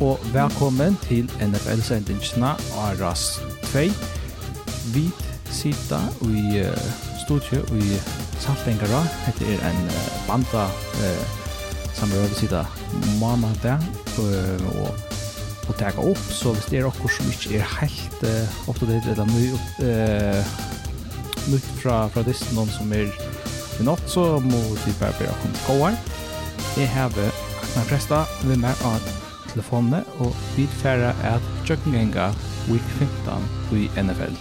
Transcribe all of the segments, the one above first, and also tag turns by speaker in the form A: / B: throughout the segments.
A: og velkommen til NFL-sendingsene av RAS 2. Vi sitter i uh, studiet i Saltengara. Dette er en uh, banda uh, som vi sitter mamma der uh, og, og tager opp. Så hvis det er okkur som ikke er helt uh, opp det, eller mye uh, nytt fra, fra disse noen som er i natt, så må vi bare be dere komme til gåer. Jeg har Agnar Presta, vi er med av telefonene, og vi færre at tjøkkengenga week 15 i NFL.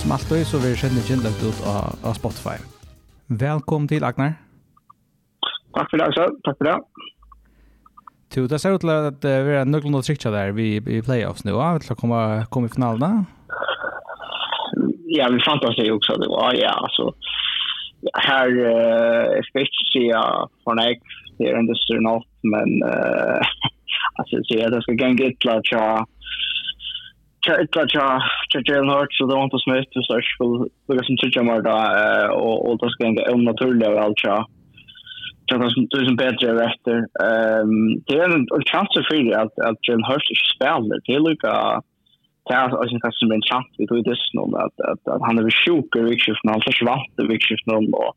A: Som alltid så vil jeg kjenne kjennlagt ut av, av Spotify. Velkommen til, Agnar.
B: Takk for det, Aksel. Takk for det.
A: Tu, det ser ut til at vi er nøkkelen og trykja der vi, i playoffs nå, ja? til å komme, komme i finalen?
B: Ja, vi fant oss det også, det var, ja, altså, her, uh, jeg skal ikke si, ja, for meg, det er en dyster nok, men uh, alltså så jag det ska gå en gilla tja tja tja tja tja Jalen Hurts det var Smith smitt så jag skulle det som tja mer då och och det ska gå en naturlig väl tja. Tja det är som bättre efter ehm det är en chans för det att att Jalen Hart spelar. Det är lika det är alltså inte som en chans vi tog det snart att att han är sjuk i vikskiften han försvann i vikskiften och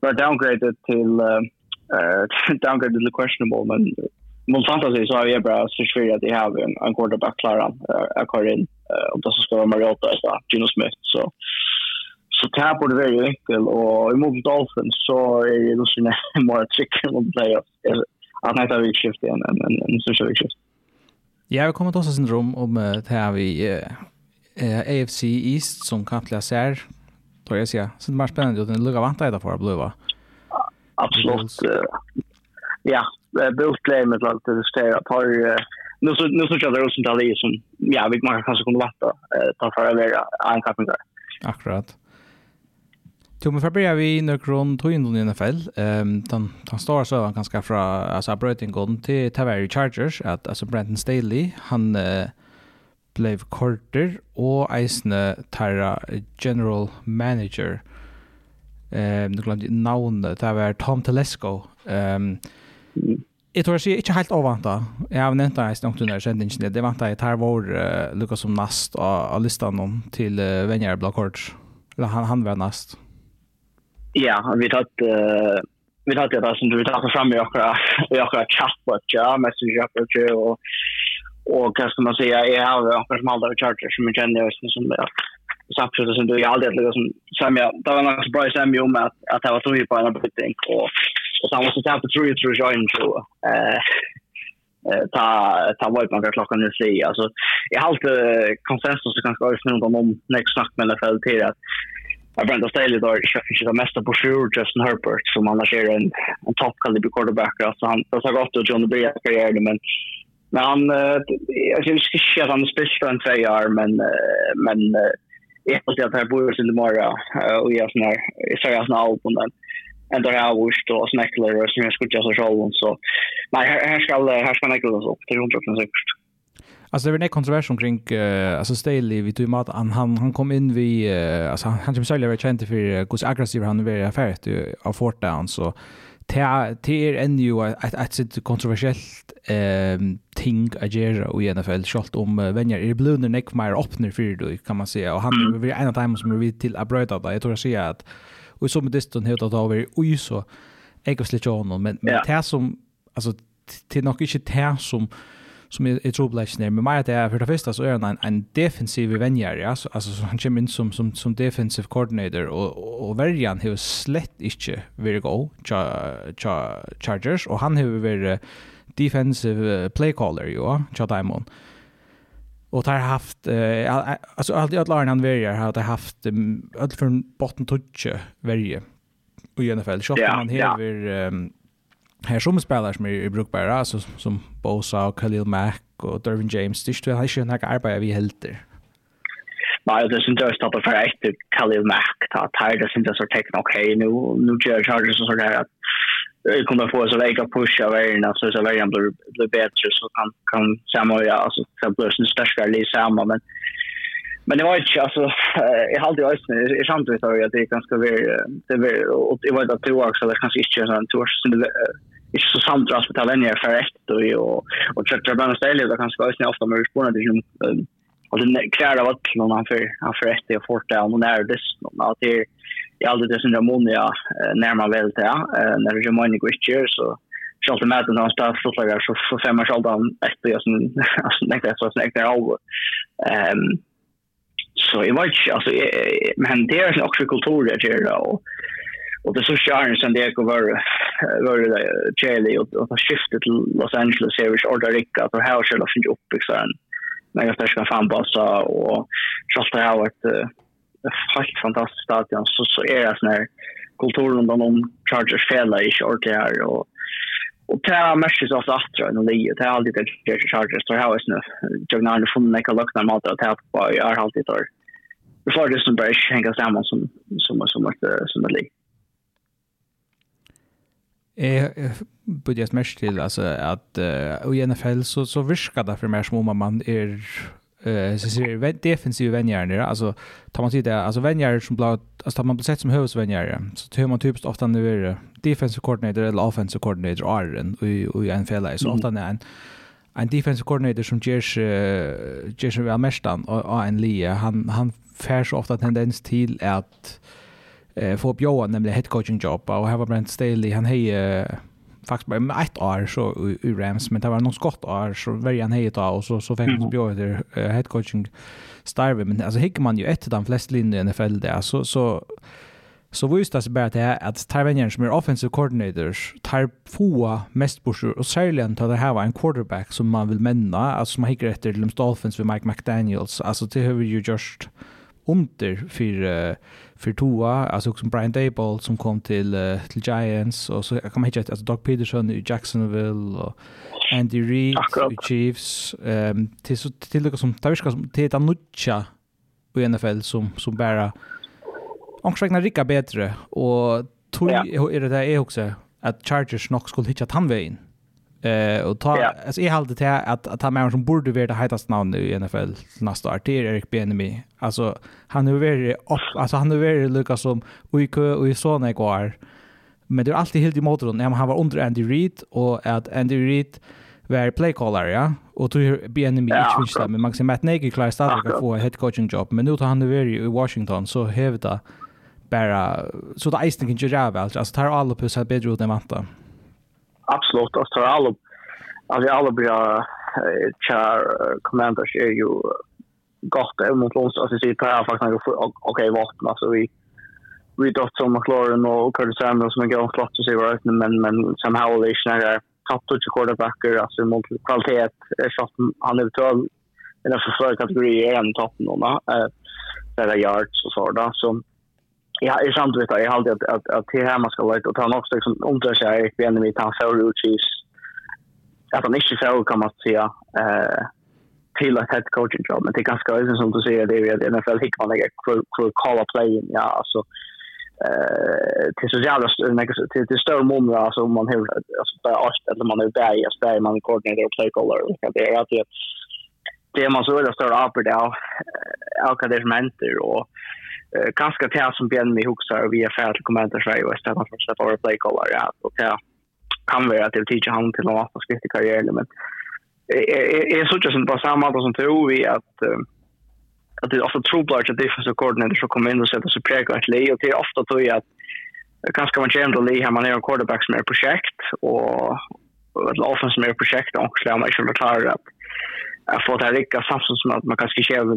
B: var downgraded till uh, downgraded är questionable, men mot fantasy så har jag bara så svårt att jag har en, en quarterback klar han jag kör in och då så ska vara Mariota så Gino Smith så så det här borde vara enkel och emot Dolphins så är det nog sina mer trick om playoff att nästa vecka skift en en en, en större vecka
A: Ja, vi kommer också syndrom om det här vi AFC East som kapitalär tror jag säga. Så det är mer spännande och den lugga vantar jag därför att blöva.
B: Mm. Absolut. Ja, Biltley med allt det där par nu så nu så kör det Rosenthal det som ja, vi man kanske kunde vänta ta för att vara en kapning
A: Akkurat. Jo, men för vi när Kron tog in i NFL. Ehm den den står så han ganska fra alltså Brighton Golden till Tavares Chargers att alltså Brandon Staley han uh, blev korter och Eisne Tyra general manager ehm nu glömde namn det var Tom Telesco ehm Jeg tror jeg ikke helt avvanta. Jeg har nevnt det i under sendingen. Det vant jeg tar vår uh, Lukas som nast av, av listan om til uh, Venjar Blakort. Eller han, han var nast.
B: Ja, vi tatt uh, vi tatt det som vi tatt fram i akkurat, i akkurat chatbot, ja, messenger chatbot, og og hva skal man si, jeg har jo akkurat som aldri charger som jeg kjenner som, som, sapshotar som du jag aldrig liksom som sämja det var något bra sämja om att att det var tror på en byting och och sen måste ta på tror tror jag inte eh ta ta vad man kan klockan nu se alltså jag har alltid konsensus så kanske också någon om nästa snack med NFL till att Jag brände Staley då köpte det mesta på Shure Justin Herbert som annars är en, en toppkaliber quarterback. Alltså han har gått och John DeBrea karriär men men han jag ska inte säga att han är spelare för en två men men jag måste att här bor så imorgon och jag sån här så jag sån album men en där jag wish då snacklar och som jag skulle just så album så nej här ska här ska näkla oss upp till 100% säkert.
A: Alltså det var en kontrovers omkring uh, alltså Staley vi tog mat han han han kom in vi uh, alltså han han kanske själv var känd för hur aggressiv han var i affäret av Fort down så det er ennå et, et, et kontroversielt ehm ting å gjøre i NFL, selv om uh, venner er blunder nekk mer åpner for det, kan man säga Og han er mm. en av dem som er vidt til å brøyde det. Jeg tror jag sier at og i som distan helt at over ui så jeg har slitt men, men yeah. det som, altså, till nok ikke det som som är ett roligt där. men mer att det är för det första så är han en, en defensiv vänjare alltså alltså så han kommer in som som som defensive coordinator och och värjan har slett inte very go cha, cha, Chargers och han har varit defensive play caller ju ja Diamond och har haft eh, alltså alltid alla han värjar har det haft um, allt från botten touch värje och i NFL så yeah, han har yeah. um, här som spelar som är brukbara alltså som Bosa och Khalil Mack och Dervin James. Det är ju inte några arbete vi helt där
B: Nej, det syns jag stoppar för ett Khalil Mack. Ta tar det syns jag så tecken okej nu nu gör Chargers så där att det kommer få så väga pusha vägen alltså så så vägen blir blir bättre så kan kan samma ja alltså så blir det största lite samma men Men det var inte alltså jag hade ju ösnen i samtidigt har jag det ganska väl det var och det var det två år så det kanske inte så två ikke så det är så samtras med talenier för ett og, og och tjöttra bland ställe det kanske ösnen ofta med spåren det som det den av vad noen han for, han for ett og fort det, og noen er det någon att det är aldrig det syndrom ja när man väl det når det är många ikke, så Sjalt med att han spelar fotlagar så för fem år sedan efter jag som alltså nästa så nästa år. Ehm så jag vet inte alltså men det är också kultur där det då och det så skärn sen det går var var det Chile och och skiftet till Los Angeles. Här i Orda Rica för här skulle finna upp liksom när jag ska fan bara så och har Howard helt fantastiskt stadion. Så så är det sån här kulturen om Chargers fälla i short här och Och det här märkes också att det är en lio. Det är alltid det här charges. Det här är nu. Jag har aldrig funnit några luckna mat att det här jag har alltid det. Det får det som bara hänga samman som, som, som, som, som ett lio.
A: Jeg burde jeg mest til altså, at uh, i NFL så, så virker det for meg som om man er eh så ser defensiva vänjärn alltså tar man titta alltså vänjer som blå alltså tar man på sätt som huvudvänjärn så tar man typiskt ofta när det är defensive coordinator eller offensive coordinator är en och i en fälla så ofta när en en defensive coordinator som ger ger sig väl mest och en lie han han fär så ofta tendens till att eh, få upp Johan nämligen head coaching jobb och här var Brent Staley han hej faktiskt bara med ett år så i, i Rams men det var någon skott år så varje han hejt och så så fick han bjöd det uh, head coaching starve men alltså hickar man ju ett av de flesta linjer i NFL där så så så visst det bara det att Tarvenian som är offensive coordinators tar få mest bursor och särskilt tar det här var en quarterback som man vill männa alltså man hickar efter de Dolphins med Mike McDaniels. Alltså det har ju just under för uh, för toa alltså som Brian Dayball som kom till uh, till Giants och så jag kommer hitta alltså Doug Peterson i Jacksonville och Andy Reid i Chiefs. Ehm um, till så till det som tar som till ett nutcha i NFL som som bara Angstregna rika bättre och tog är det där är också att Chargers nog skulle hitta tanvägen Eh och ta yeah. alltså är halt det att att han människor som borde vara det hetast namn i NFL nästa år till Erik Benemi. Alltså han är väl alltså han är väl Lucas som UIK och i såna går. Men det är alltid helt i motorn. när han var under Andy Reid och att Andy Reid var play caller ja. Och till Benemi i Twitch men Max Matt Nagy klarar stadigt att få head coaching job. Men nu tar han över i Washington så hävda bara så det är inte kan göra väl. Alltså tar alla på så bättre ut än vänta.
B: absolut, alltså alla, alltså alla blir eh, kär eh, commanders är ju eh, gott även mot Lunds. Alltså det är faktiskt okej vapen. Alltså vi, vi dött som McLaurin och Curtis Samuel som är gång flott att se vad men, men Sam Howell är inte nära topptouch quarterbacker, alltså mot kvalitet, eftersom han eventuellt i den för kategorin, är en topp någon, äh, yards och sådär. Så, i samtal vet jag alltid att haltia, että, det här man ska että hän on också liksom, omtöisiä eri pieni, mitä hän får ut siis, että hän ikke får, kan man säga, eh, till ett head coaching job. Men det är ganska ösen som du säger, det är ju att NFL hickar man lägger för call up playen, ja, alltså. Eh, till så jävla till, till större moment, alltså om man har, alltså, där, eller man är där, alltså där man koordinerar och playcaller, liksom. det är alltid det är man så öra större apor där och vad det som händer och ganska till som björn med huxar och vi är färdiga kommentarer så är ju istället för att släppa våra playcaller ja, och det kan vara att det tidigare han till något som skrift i karriären men är så tjockt som på samma sätt som tror vi att att det är ofta troblart att defensive coordinator som kommer in och sätter sig präglar ett li och det är ofta tror jag att ganska man känner li här man är en quarterback som är projekt och ett offense som är projekt och så man inte klarar att jag får det rikka samtidigt som att man kanske kräver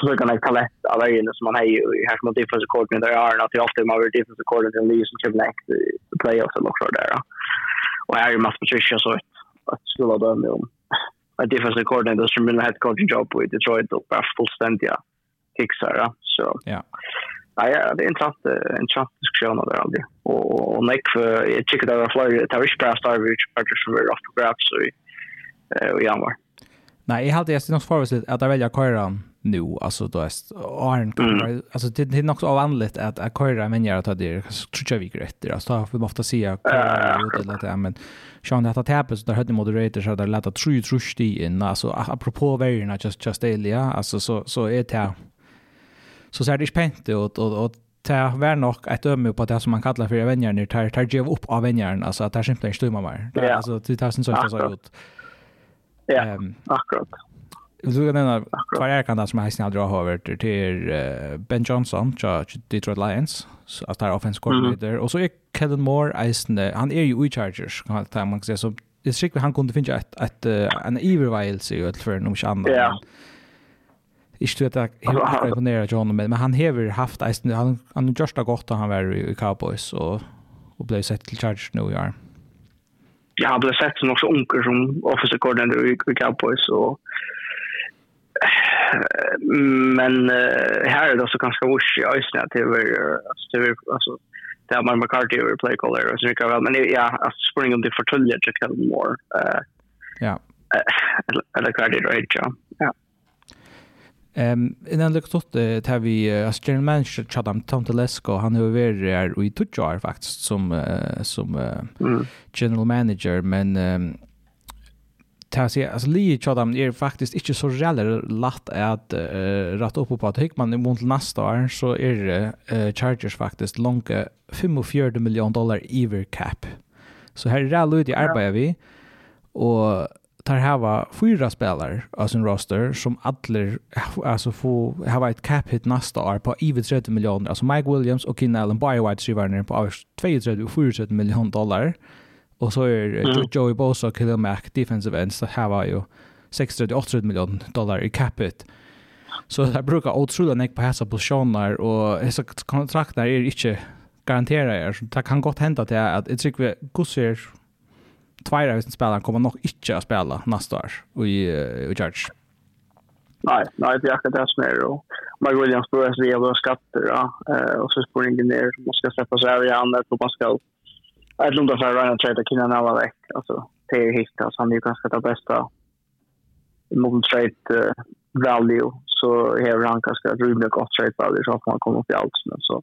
B: så kan jag kalla ett av ögonen som man har ju här som defensive coordinator är att det ofta man har defensive coordinator i som kommer läkt i playoffs eller också där. Och här är Mats Patricia så att skulle då med om att defensive coordinator som vill ha ett coaching job i Detroit och bara fullständiga kicksar. Så ja. Nej, det är intressant, en intressant diskussion där aldrig. Och, och, och Nick, jag tycker det var fler, det var inte bara Starvich, som var off på grabs i januari.
A: Nej, jag hade just något förvisligt att jag väljer köra nu alltså då är Arn mm. alltså det, det är något avvanligt att att köra men jag tar det tror jag vi rätt alltså då får man ofta se att det det men Sean det att tappa så där hade moderator så där låta true true sti in alltså apropå vägarna just just Elia alltså så så är det så ser det spänt ut och och ta vär nog ett ömme på det som man kallar för vänjaren tar tar ge upp av vänjaren alltså att det simpelt inte stämmer mer. Alltså det tar sin så ut.
B: Ja,
A: um,
B: akkurat.
A: Du kan nämna kvar är kan det som hästen aldrig har hört till Ben Johnson, Charge Detroit Lions, att där offense coordinator mm -hmm. och så är Kellen Moore Eisen han är ju i Chargers kan man ta man säga så det skickligt han kunde finna ett ett en övervälse ju att för någon annan.
B: Ja.
A: Jag tror att jag helt imponerar John men han har haft Eisen han han det har gått han var i Cowboys och och blev sett till Chargers nu i år
B: jag hade sett som också onkel som officer coordinator i, i Cowboys och men uh, här är det också ganska wush i ösnen att det var alltså det har man McCarthy över play caller och så mycket väl men ja att springa om det förtöljer till Kevin Moore uh,
A: ja
B: eller Cardi Rage ja.
A: Ehm innan det stod det här vi alltså general manager Chadam Tantalesco han har varit där i två år faktiskt som som general manager men ta sig alltså Lee Chadam är faktiskt inte så jävla lätt att uh, rätta upp på att Hickman man mot nästa år så är det Chargers faktiskt långt 45 miljoner dollar ever cap. Så här är det lite arbete vi och tar hava fyra spelare av sin roster som alla alltså får hava ett cap hit nästa år på över 30 miljoner. Alltså Mike Williams och Keenan Allen by White receiver ner på över 32 och 34 miljoner dollar. Och så är
B: mm.
A: Joey Bosa och Khalil Mack defensive ends så hava ju 68 miljoner dollar i cap hit. Så där brukar otroligt nek på hessa positioner och hessa kontrakter är inte garanterar så Det kan gott hända till att jag tycker vi gosser tvær av spelaren kommer nog inte att spela nästa år i, i Charge.
B: Nej, nej, det är akkurat det som är det. Mike Williams börjar sig jävla skatter, ja. Eh, och så spår ingen ner. Man ska släppa sig av i andet och man ska... Jag tror inte Ryan Trade Keenan nära väck. Alltså, det är hit. Alltså, han är ju ganska det bästa mot trade value. Så har han ganska rymligt gott trade value så att man kommer upp i allt. Så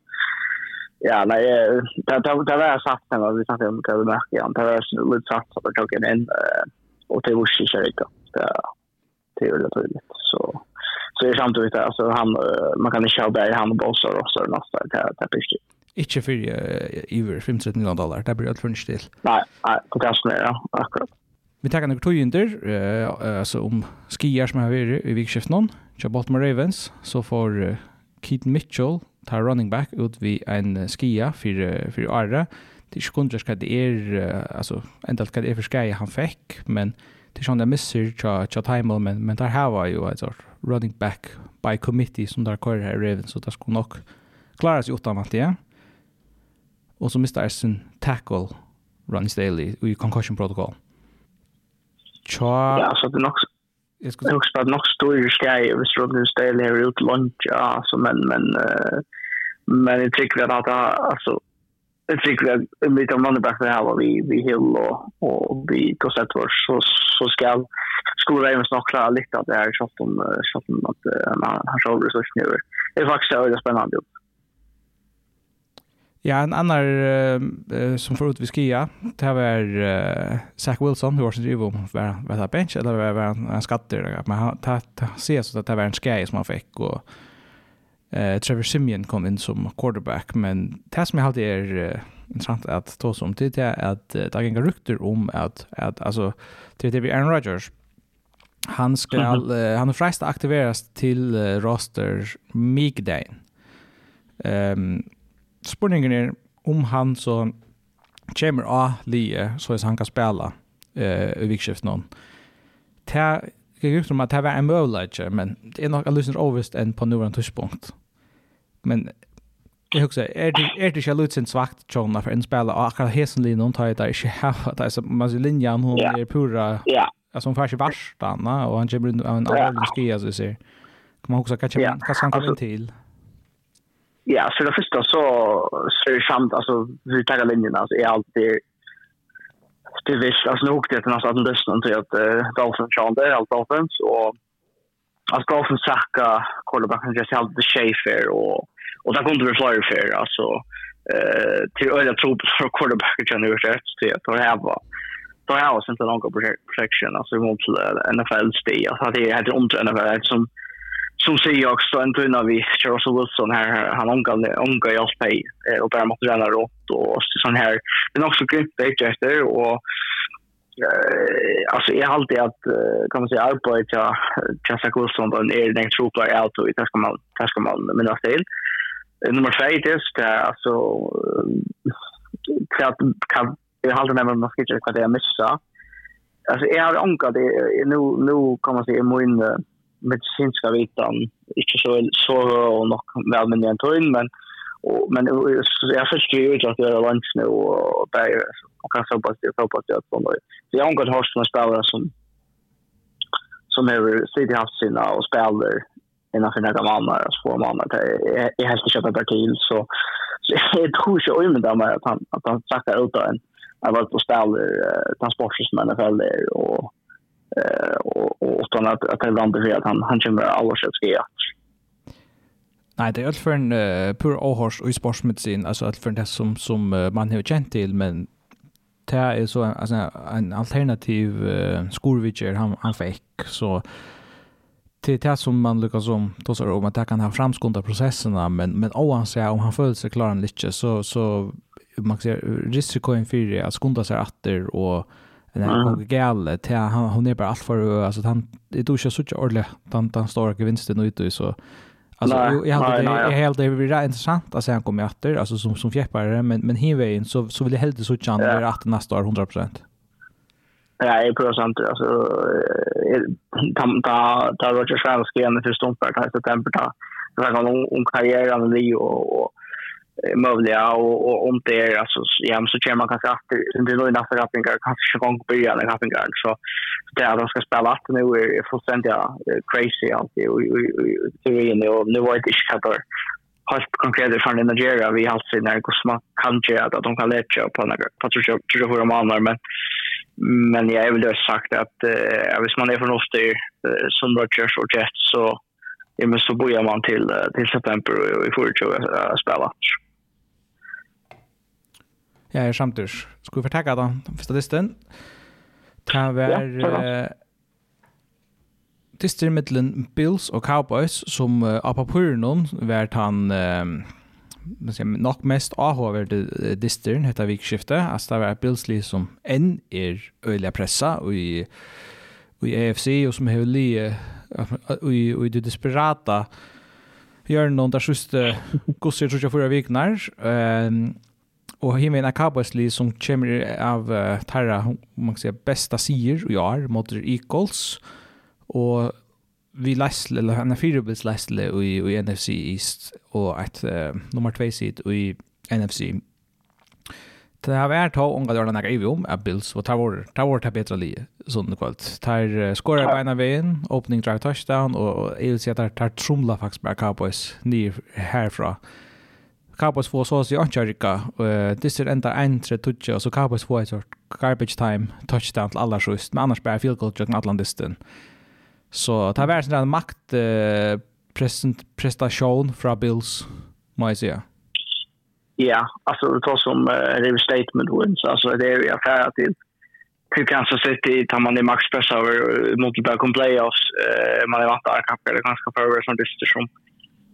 B: Ja, nej, det det det var sagt när vi satt om det där. igen. det var lite sagt att det tog in och det var ju så det. Det är det tydligt. Så så är samtidigt alltså han man kan köra där han bossar och så nästa det det blir. Inte
A: för över 15 dollar. Det blir allt för still.
B: Nej, nej, på kassan ja, akkurat.
A: Vi tar några tojinder, eh, alltså om skier som har varit i vikskiftet någon, Baltimore Ravens, så får Keith Mitchell ta running back ut vi en skia för för Arra. Det är kunde ska det är alltså ändå ska det är för skia han fick men det sån där missar cha cha time men men där har var ju alltså running back by committee som där kör här Ravens så det skulle nog klara sig utan att det. Och så missar sin tackle Ronnie Staley i concussion protocol. Cha.
B: Ja, så det nog Jag
A: skulle
B: också bara nog stå i skäj över strömmen ställ här ut lunch alltså men men men det tycker jag att alltså det tycker jag lite om andra bättre här var vi vi hill och och vi då sett så så ska skulle även nog klara lite att det är så att de så att man har så resurser nu. Det är faktiskt väldigt spännande.
A: Ja, en annan uh, som förut vid skia, det var uh, Zach Wilson, hur var sin driv om var, var det bench eller var, var en, en skatter. Men han ta, ta, ser så att det var en skia som han fick och uh, Trevor Simeon kom in som quarterback. Men det som jag alltid är uh, intressant att ta oss om är att uh, det är inga rykter om att, att alltså, till det vi Aaron Rodgers, han ska, uh, han är fräst aktiveras till uh, roster Migdain. Ehm um, spurningen er om han så kommer av lige så att han kan spela eh, i vikskift någon. Det jag ryktar om att det var en möjlighet men det är nog en lösning överst än på nuvarande tidspunkt. Men jag också är det är det jag lutar svagt John för en spelare och akkurat hesen linjen tar jag där inte ha att så man ser linjen hon är pura
B: ja
A: alltså hon färs värst Anna och han kommer en allvarlig skia så ser. man också kanske kanske han kommer till.
B: Ja, så det första så så är det sant alltså vi tar linjen alltså är alltid det visst alltså nog det alltså att lyssna till att uh, Dolphins Sean där allt Dolphins och alltså Dolphins sacka quarterbacken just held the Schaefer och och där kommer det flyr för alltså eh till öra tro för quarterbacken kan ju rätt till att det här var då är alltså inte någon protection alltså mot NFL-stil alltså det är helt ont NFL som som säger också en tunna vi Charles Wilson här han ångar ångar jag spej och bara måste ränna rått och sån här. Men också grymt det efter och eh alltså jag har alltid att kan man säga arbeta Jessica Wilson då är den tropar out och det ska man det ska man men att till nummer 5 det alltså kan kan jag håller med man ska inte vad det är missa alltså jag har omgav det nu nu kan man säga i min medicinska vitan inte så så och nog väl men jag tror men och men jag förstår ju att det är lunch nu och där och kan så pass det så pass det Så det jag har gått hårt med spelare som som är city haft sina och spelar innan för några månader så får man att jag helst köpa per till så jag tror så om det där att han att han sackar ut en jag var på ställer transporters men och eh och och utan att att det landar för att han han kommer alla att skriva.
A: Nej, det är för en uh, pur ohors och sportsmedicin, alltså att för det som som uh, man har känt till men det är så alltså en alternativ uh, skolvitcher han han fick så till det som man lyckas som så om att det kan ha framskunda processerna men men oavsett om han föll sig en lite så så man ser risikoen för att skunda sig åter och Men det kom gal till han hon är bara allt för alltså han det då kör så tjocka ordle tant han står och vinsten ut ute, så alltså jag hade det är helt det är rätt intressant att se han kommer åter alltså som som fjäppare. Men men hinvägen så så vill jag helt så tjocka han att nästa år 100
B: Ja, jag tror sant alltså ta ta Roger Svensk igen för stumpar i september ta. Det var någon om karriären och möjliga och, och om det är alltså ja så kör man kanske att det då nog nästa att kanske ska gång på igen eller någonting så det är de ska spela att nu är fullständigt crazy allt det och teorin och nu var det inte att helt konkret från Nigeria. Vi har sett när Gusma kan göra att de kan lägga på några patruljer tror jag hur de använder men men jag vill ju sagt att eh, hvis man är från Öster uh, som Rogers och Jets så ja, men så börjar man till, till september och i förra att spela.
A: Ja, jag samtidigt. Ska vi förtäcka då, första listan? Det var... Ja, Dyster mittlen Bills og Cowboys som uh, av papuren vært han uh, nok mest avhåverde dysteren heter vikskiftet. Altså det var Bills som enn er öliga pressa och i i AFC och som har li i i det desperata gör någon där just gosse tror jag förra veckan ehm och himme en Cowboys som kommer av uh, Terra man kan säga bästa sier i år mot Eagles och vi läsle eller han är fyra bits läsle i i NFC East och ett uh, nummer 2 seed i NFC Det har vært to unga dørna nekka ivi om, er Bills, og tar vår ta betra li, sånn det kvalt. Tar skorar beina veien, opening drive touchdown, og jeg vil si at tar, tar trumla faktisk bare Cowboys nye herfra. Cowboys får så å si ankerrika, og disse enda 1-3-2, og så Cowboys får et sort garbage time touchdown til aller sjøst, men annars bare field goal til Atlantisten. Så det har vært en makt prestasjon fra Bills, må jeg si,
B: ja ja, alltså det tar som uh, statement wins. Alltså det är ju affär till till Kansas City tar man i maxpress över mot det bakom playoffs. Uh, man är vant att kappa det ganska förvärre som det som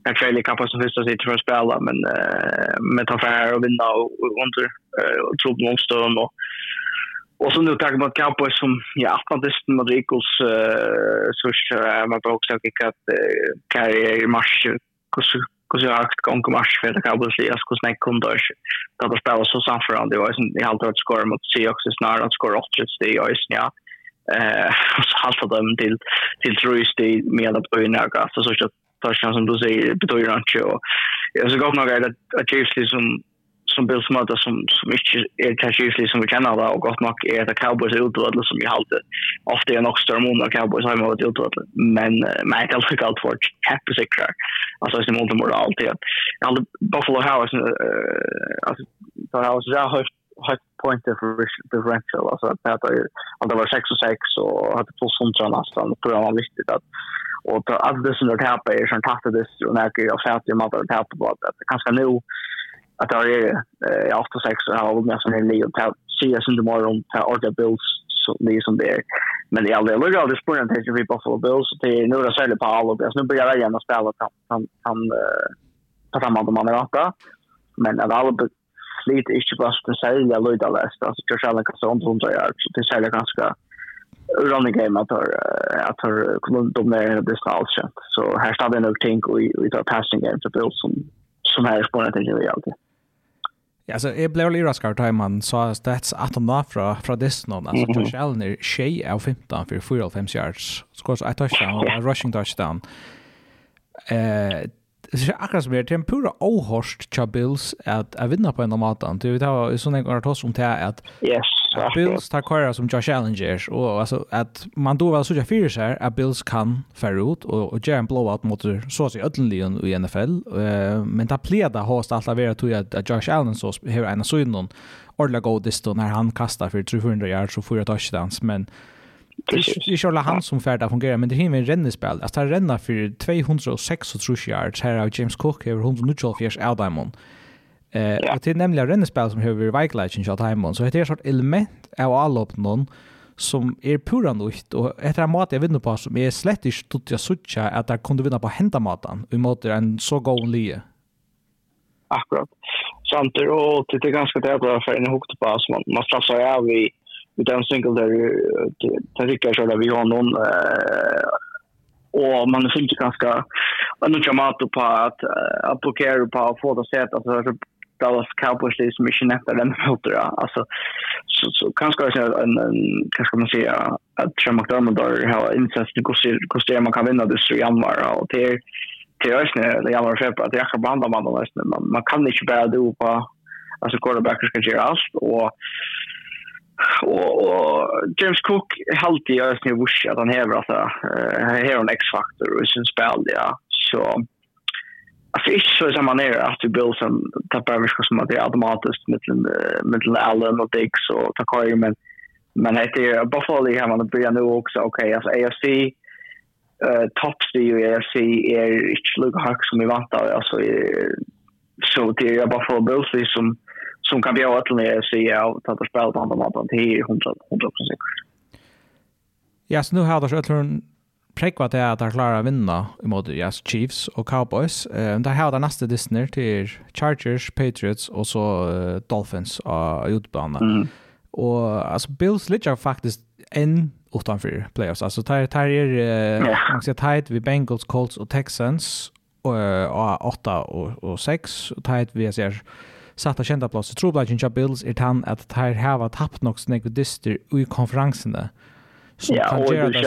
B: en kväll i kappa som första sitt för att spela men uh, men ta för och vinna och, under uh, och tro på motstånd och Och så nu tack mot Cowboys som ja, Atlantisten mot Eagles eh uh, så är man på också att Carrie i mars hur hur så akt gång kom mars? För det kan väl sägas hur snäck kom då då det stod så samförande det var ju i halvt att score mot sig också snarare att skora åtta det är ju ja. Eh så halta dem till till trus det med att öna gas så så touchdown som du säger betyder inte och jag så gott nog att att Chiefs liksom som Bill som som, som inte är kanske just som vi känner då och gott nog är det Cowboys utvalda som vi alltid ofta är nog större mån Cowboys har varit utvalda men men jag tycka allt för happy kämpesäkrar alltså som mål mot allt det jag Buffalo House alltså där har jag högt högt point differential alltså att det var 6 och 6 och hade två sånt nästan på grund av viktigt att och att det som det tappar är som tappar det och när jag fattar att det tappar på att det kanske nu att det är eh ofta sex har med sån en Leo ta se oss inte mer ta order bills så det som det är men det är aldrig lugg aldrig det spåren till vi Buffalo Bills det är nu det säljer på all och nu börjar jag gärna spela han han han på samma de andra åtta men att alla lite inte bara att sälja lugg alla så alltså jag ska lägga sånt som jag gör så det säljer ganska running game att att för de där det ska alltså så här står det nog tänk och tar passing game för Bills som som här spåren till vi alltid
A: Ja, så jeg ble jo lira skar man sa stats 18 da fra, fra Disney, altså Josh Allen er tjej av 15 for 4,5 yards, skårs et touchdown, og rushing touchdown. Eh, det är akkurat som är det en pura ohorst tja Bills att jag vinner på en av maten. Det vi tar sån en gång att om det är att
B: yes,
A: Bills tar kvar som Josh Allen och alltså att man då väl såg jag fyra så att Bills kan färre ut och, och göra en blowout mot så att säga ödlenligen i NFL. Uh, men det pleda har alltid varit att, att Josh Allen så har en av synen ordentligt god distan när han kastar för 300 yards och fyra touchdowns men Det är Charles han som färda fungerar, men det hinner en rennespel. Att han renna för 206 yards här av James Cook över 194 av Diamond. Eh, ja. att det är nämligen rennespel som behöver vägledning så att Diamond. Så det är ett sort element av allop någon som är pura nytt och ett av mat jag vinner på som är slett inte stort jag sucha att jag kunde vinna på hända maten i mot en så god lie.
B: Akkurat. Samt och det är ganska tävla för en hokt på som man straffar av i vi tar en single där det där så där vi har någon eh och man finns ganska man nu kommer på att att på på att få det sett alltså så Dallas Cowboys det som mission efter den filter alltså så så kanske en kanske man säga att Sean McDermott har har insats det går så man kan vinna det så januari. Och det till ösnen det januari för att jag kan blanda man man kan inte bara do på alltså quarterbacker ska göra allt. Och Og, och James Cook helt i ösn i vush att han häver alltså här en X-faktor i sin spil, ja. Så alltså ikke så som man är at du Bills som tappar vi som at det er automatisk med med Allen och Dix och Takari men men det är Buffalo har man börjar nu också okej alltså AFC uh, tops i AFC är inte lika högt som vi väntar alltså så det är Buffalo Bills som som kan vi ha ett med sig av att att spela på andra maten till 100 100
A: Ja, så nu har det så tror präkva det att de klarar vinna mot yes, Chiefs och Cowboys. Eh, där har det nästa Disney till Chargers, Patriots och så uh, Dolphins av utbana. Mm. Och alltså Bills ligger faktiskt en utanför playoffs. Alltså tar tar er eh, yeah. man ska tight vid Bengals, Colts och Texans och, uh, 8 och, och 6 tight vi ser satt av kända plats. Trobladjen av Bills er tann at her hava tapt nok snakk dyster i konferansene.
B: Ja, ja, kan gjøre det.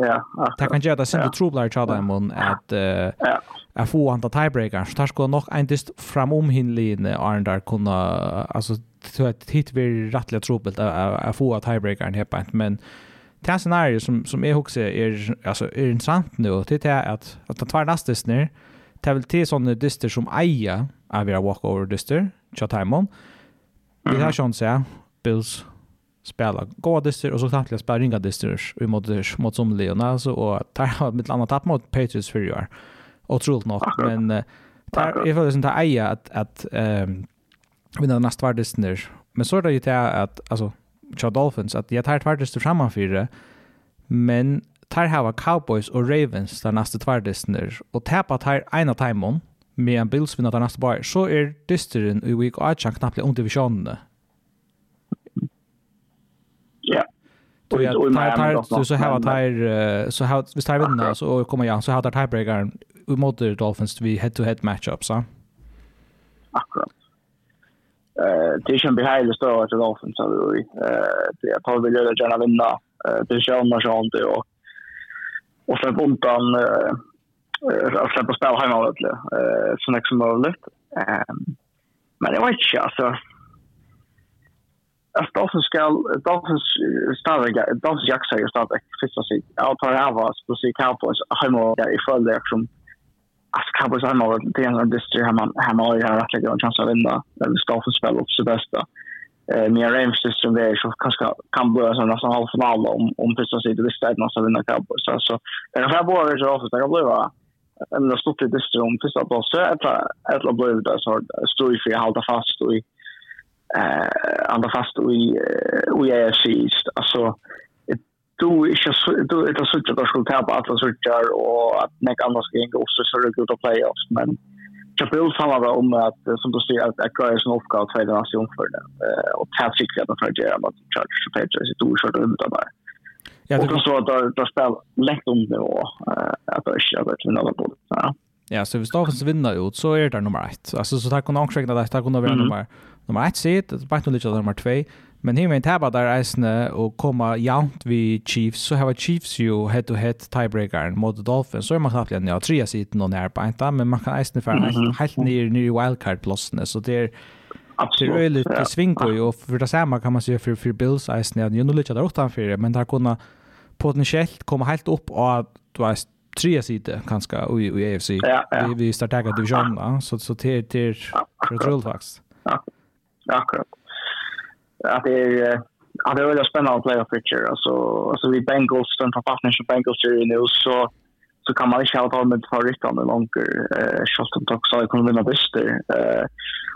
B: Ja,
A: det kan gjøre det sin du trobladjer til dem at jeg får han til tiebreaker. Så det skulle nok en dyst framom hinlinjen Arendar kunne... Altså, hit blir rettelig trobladjet at jeg får tiebreakeren helt på men det scenario som som är också är alltså är intressant nu det är att att ta tvärnastis nu det vill till såna dyster som eier är vi walkover dyster tja timon. Vi har sjans ja, Bills spela goda distor och så samtidigt spela ringa distor i mot mot som Leona så och tar har mitt andra tapp mot Patriots för år. Otroligt nog men tar i fallet inte eja att att ehm vinna nästa var distor. Men så är det ju det att alltså Chad Dolphins att jag tar tvärtest framan för det. men tar har Cowboys och Ravens där nästa tvärt och tappa tar ena timon med en Bills vinner den nästa bar, så är dysteren i week 8 knappt under divisionen.
B: Ja.
A: Och jag tar tar så här att här så här vi tar vinna så kommer jag så här tar tiebreakern mot Dolphins vi head to head matchup, så.
B: Akkurat. Eh det är ju en behaglig stå att Dolphins så vi eh jag tar väl gärna vinna divisionen och sånt och och för buntan att släppa spela hemma och lite eh så som möjligt. Ehm men det var inte alltså att Dolphins ska Dolphins starta Dolphins jaxa säger starta första sig. Jag tar av oss på sig Cowboys hemma där i full där som Alltså Cowboys hemma och det är en distrikt hemma hemma och jag har rätt lägga en chans att vinna. Men Dolphins spelar upp sitt bästa. Eh mina Rams system där så kanske kan bli så nästan halvfinal om om första sig det visst är någon som vinner Cowboys. Så det kan vara både så ofta det kan bli va eller stått i distro om första plåse eller eller blev det så stod ju för att hålla fast i eh andra fast och i och är sist alltså du ikke du det så ikke at skulle tape alle sorter og at nek andre skal gå også så det går til playoffs men Kapel samarbeider om at, som du sier, at Akra er sin oppgave til å være nasjonførende, og til sikkert at man får gjøre med Chargers og Patriots i to kjørt det der. Ja, och så att det spelar lätt om det och att det är att vinna på. Ja.
A: Ja, så hvis Dolphins vinner ut, så er det nummer 1. Altså, så takk kunne angstrekne det, takk kunne være nummer, nummer 1 sitt, bare noe litt av nummer 2. Men här med en tabba där reisende og komma jaunt vi Chiefs, så har Chiefs jo head-to-head tiebreakeren mot Dolphins, så er man knappt igjen, ja, tre sitter noen her på men man kan reisende fra helt ned i wildcard-plossene, så det er Absolut. Det är lite sving ju och för det samma kan man se för för Bills Ice när ju nu lite där utanför men där kunna potentiellt komma helt upp och du har tre sidor kanske i, i AFC. Ja, ja. Vi, vi startar division divisionerna så, så till, till Retroll faktiskt.
B: Ja, akkurat. Att det är Ja, det är väldigt spännande playoff picture. Alltså, alltså vi Bengals, den författningen som Bengals ser nu, så så kan man inte ha med favoriterna långt eh shot och tack så jag kommer vinna bäst eh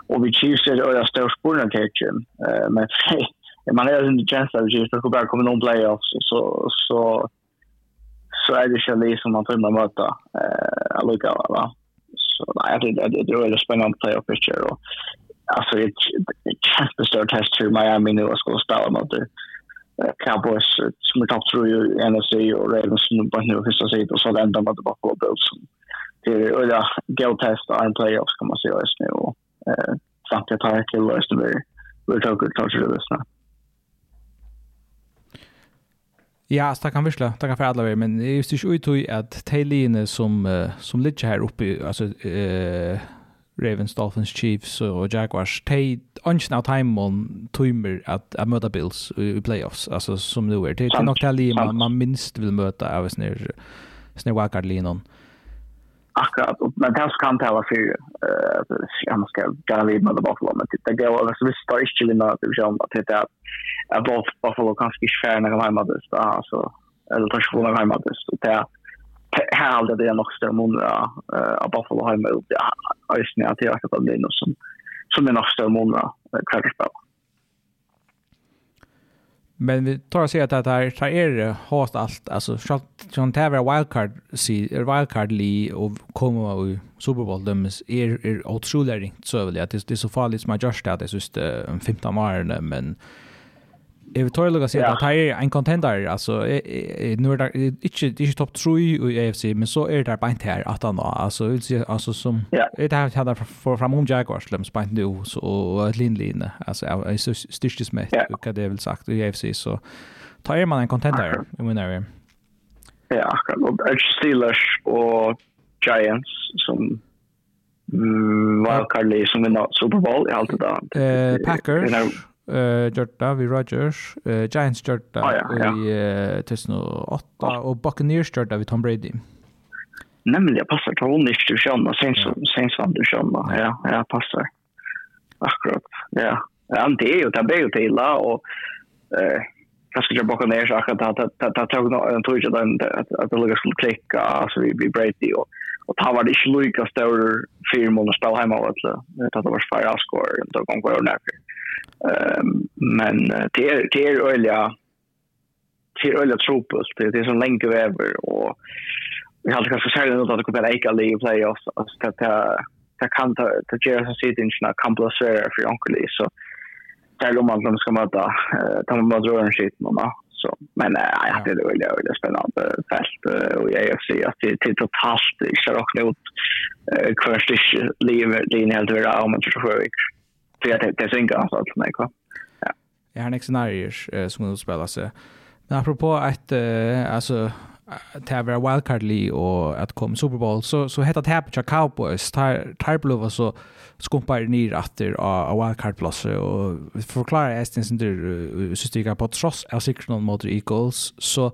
B: och vi Chiefs är öra stor spåren catchen eh men man är under chans att det att bara komma någon playoffs så så så är det ju som man får möta eh alltså va så nej det det det är väldigt spännande playoff picture och alltså det känns det stort test för Miami nu och ska spela mot det Cowboys som är topp tror ju NFC och Ravens som är bara nu första sidan och så länder man tillbaka på Bills det är öliga go test och en playoffs kan man säga just nu och eh samtidigt har jag till blir vi tog ut kanske det lyssna.
A: Ja, så det kan virkelig, det kan for alle men men jeg just ikke ut att at teiliene som, uh, som ligger her oppe, altså uh, Ravens, Dolphins, Chiefs og Jaguars, de ønsker av timen timer at jeg møter Bills i, playoffs, altså som det er. Det er nok det man, man minst vil møte av sånne, sånne wildcard-linene. Uh,
B: akkurat men det kan ta vara för eh jag måste gå vid med Buffalo men det. Går över. Så vi står ju till när det vill att det är att Buffalo kanske inte skär när de hemma det. Så eller tar sig när hemma det. Så det här alltid det är nog större mun av Buffalo hemma ut. Det är ju snärt att det är som som är nog större mun kvartsspel
A: Men vi tar och säger att det här tar er hat allt. Alltså, Sean Taver wildcard, wildcard li och komma i Super Bowl dömes är, är otroligt ringt så väl. Det, det är så farligt som jag görs det att det är just 15 år men Jeg vil tørre å si at det er en contender, altså, nå er det ikke, ikke topp 3 i AFC, men så er det beint her, at han, altså, vil si, altså, som, det er her det for fram om Jaguars, lems beint nå, og et linjeline, altså, jeg er styrkes med, hva det vil sagt, i AFC, så tar man en contender, i min area.
B: Ja, akkurat, og Edge Steelers og Giants, som, Wildcard-lig som vinner Super Bowl, i alt det
A: da. Packers, eh Jorda vi Rogers, eh Giants Jorda i eh, 2008 och Buccaneers Jorda vi Tom Brady.
B: Nämligen jag passar till hon inte känna sen sen som du känner. Ja, jag passar. Akkurat. Ja. Ja, det är ju det blir ju till och eh kanske jag bakar ner så att att att tog någon en tog den att det lukar skulle klicka alltså vi vi Brady och och ta var det inte lika stor firmor att spela hemma åt det. Det var fire score då kom går ner men det är det är öliga det är öliga tropus det är som länge över och vi har kanske särskilt något att det kommer att äka liv playoffs alltså det det kan ta ta göra så sitt inte kan placera för onkel så där om man som ska möta ta man bara drar en shit mamma så men jag hade det väl det är spännande fest och jag jag ser att det är totalt inte rakt ut kvarst lever det är helt över om man tror jag För att det så inga alltså nej va. Ja.
A: Jag har nästa scenarier som nu spelar sig. Men apropå att uh, alltså att vara wildcard Lee och att komma Super Bowl så så heter det här Cowboys tar tar blå så skumpar ner åter av wildcard plus och förklara Aston Center så stiger på tross av sikron mot Eagles så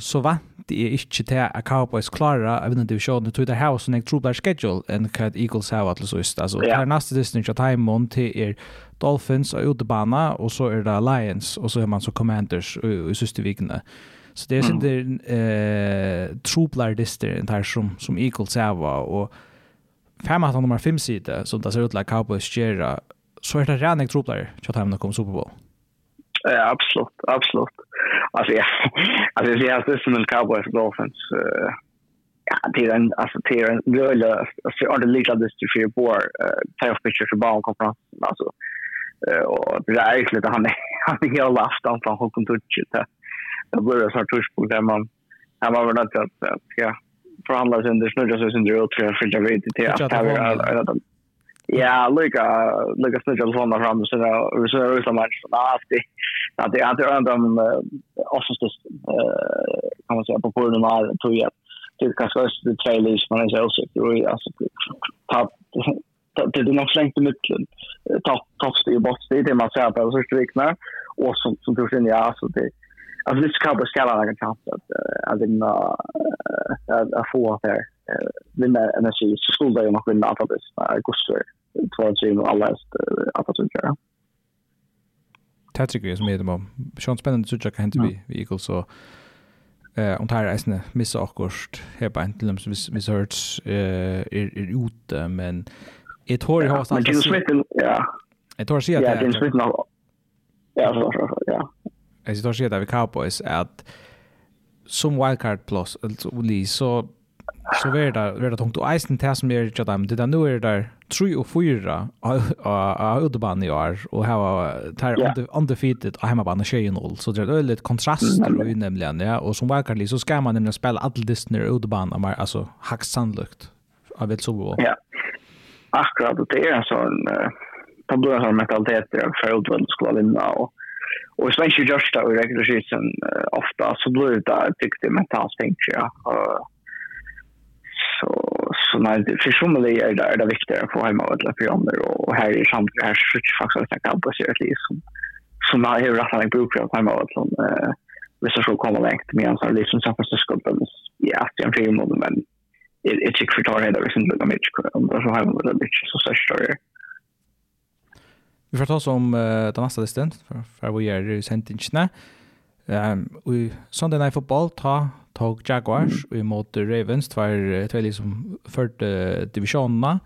A: så va det er ikke til at Cowboys klarer av vinne divisjonen, tror det her også en troblær schedule enn hva Eagles har vært så ist. Altså, det er neste distan ikke timen til er Dolphins og utebana, og så er det Lions, og så er man så Commanders i siste vikene. Så det er sin der eh, troblær distan her som, som Eagles har vært, og fem at nummer fem side, som det ser ut til at Cowboys gjør, så er det rene troblær til at han kommer Super Bowl.
B: Ja, absolut, absolut. Alltså ja. alltså det är det som en Cowboys Dolphins eh ja, det är en alltså det är en rulle alltså under lite av det till för på playoff picture för ball konferens alltså eh och det är egentligen han han är helt last on från hooken touch det. Det blir så touch på där man han var väl att ja förhandla förhandlas under snurrar så sin dröt för jag vet inte att det är Ja, lika lika snurrar så fram så där så är det match mycket så att att det är runt om eh, också så eh kan man säga på på den här tror jag det kanske är alltså, det trailers man är så jag alltså ta det det nog slängt i mitten ta toppstyr bort. Det det man ser på så strikna och som som tror sen ja så det alltså det ska på skala en chans att att vinna att få att vinna energi så skulle det ju nog vinna antagligen gosser två tre och alla att göra.
A: Det tycker jag som är det man. Sjön spännande så jag kan inte vi vi går så eh om tar är snä missa akkurst här på en till dem så vi så hörts eh är ute men jag tror jag har
B: sagt ja.
A: Jag tror sig att
B: Ja, det är Ja, så så ja.
A: Jag tror sig att vi Cowboys att som wildcard plus alltså så så är det var det tungt. Och isen där som är ju dem det där nu är där tre och fyra av utbanan i år och här var där undefeated och hemma hemmabanan tjejen noll så det är lite kontrast och nämligen ja. Och som verkar så ska man nämligen spela all distner utbanan alltså hack sannolikt av vet så
B: Ja. Akkurat det är så en då blir sån mentalitet för utbanan skulle vinna och Och så är ju just det reguljärt sen ofta så blir det där tyckte mentalt tänker jag. Så, så när det för som det är, där det viktigare att få hemma och alla programmer. Och här är samt här så är faktiskt att jag kan sig att liksom så när jag har rätt att bruka att hemma och alla. Eh, visst så kommer längt med en sån här liksom San Francisco, men ja, det är en film, men jag tycker för tar det där sen sin lilla mycket. Om så har och alla lite så så story.
A: Vi får ta oss om uh, den nästa distan, för, för vi är sentingen. Uh, Ehm um, Sunday Night Football ta tog Jaguars mm. mot Ravens tvær tvär liksom förte divisionerna.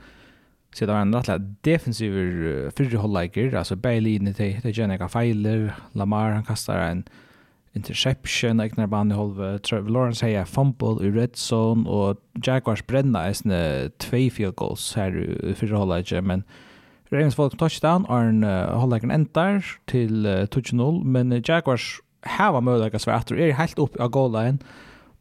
A: Så det var en rätt uh, fyrre hållläger, alltså Bailey inne till till Jenica Feiler, Lamar han kastar en interception like när i halva Trevor Lawrence säger fumble i red zone och Jaguars bränna är sina två field goals här fyrre hållläger men Ravens får touchdown och en hållläggaren entar till 2-0 men Jaguars hava möjliga att att är helt upp av goalline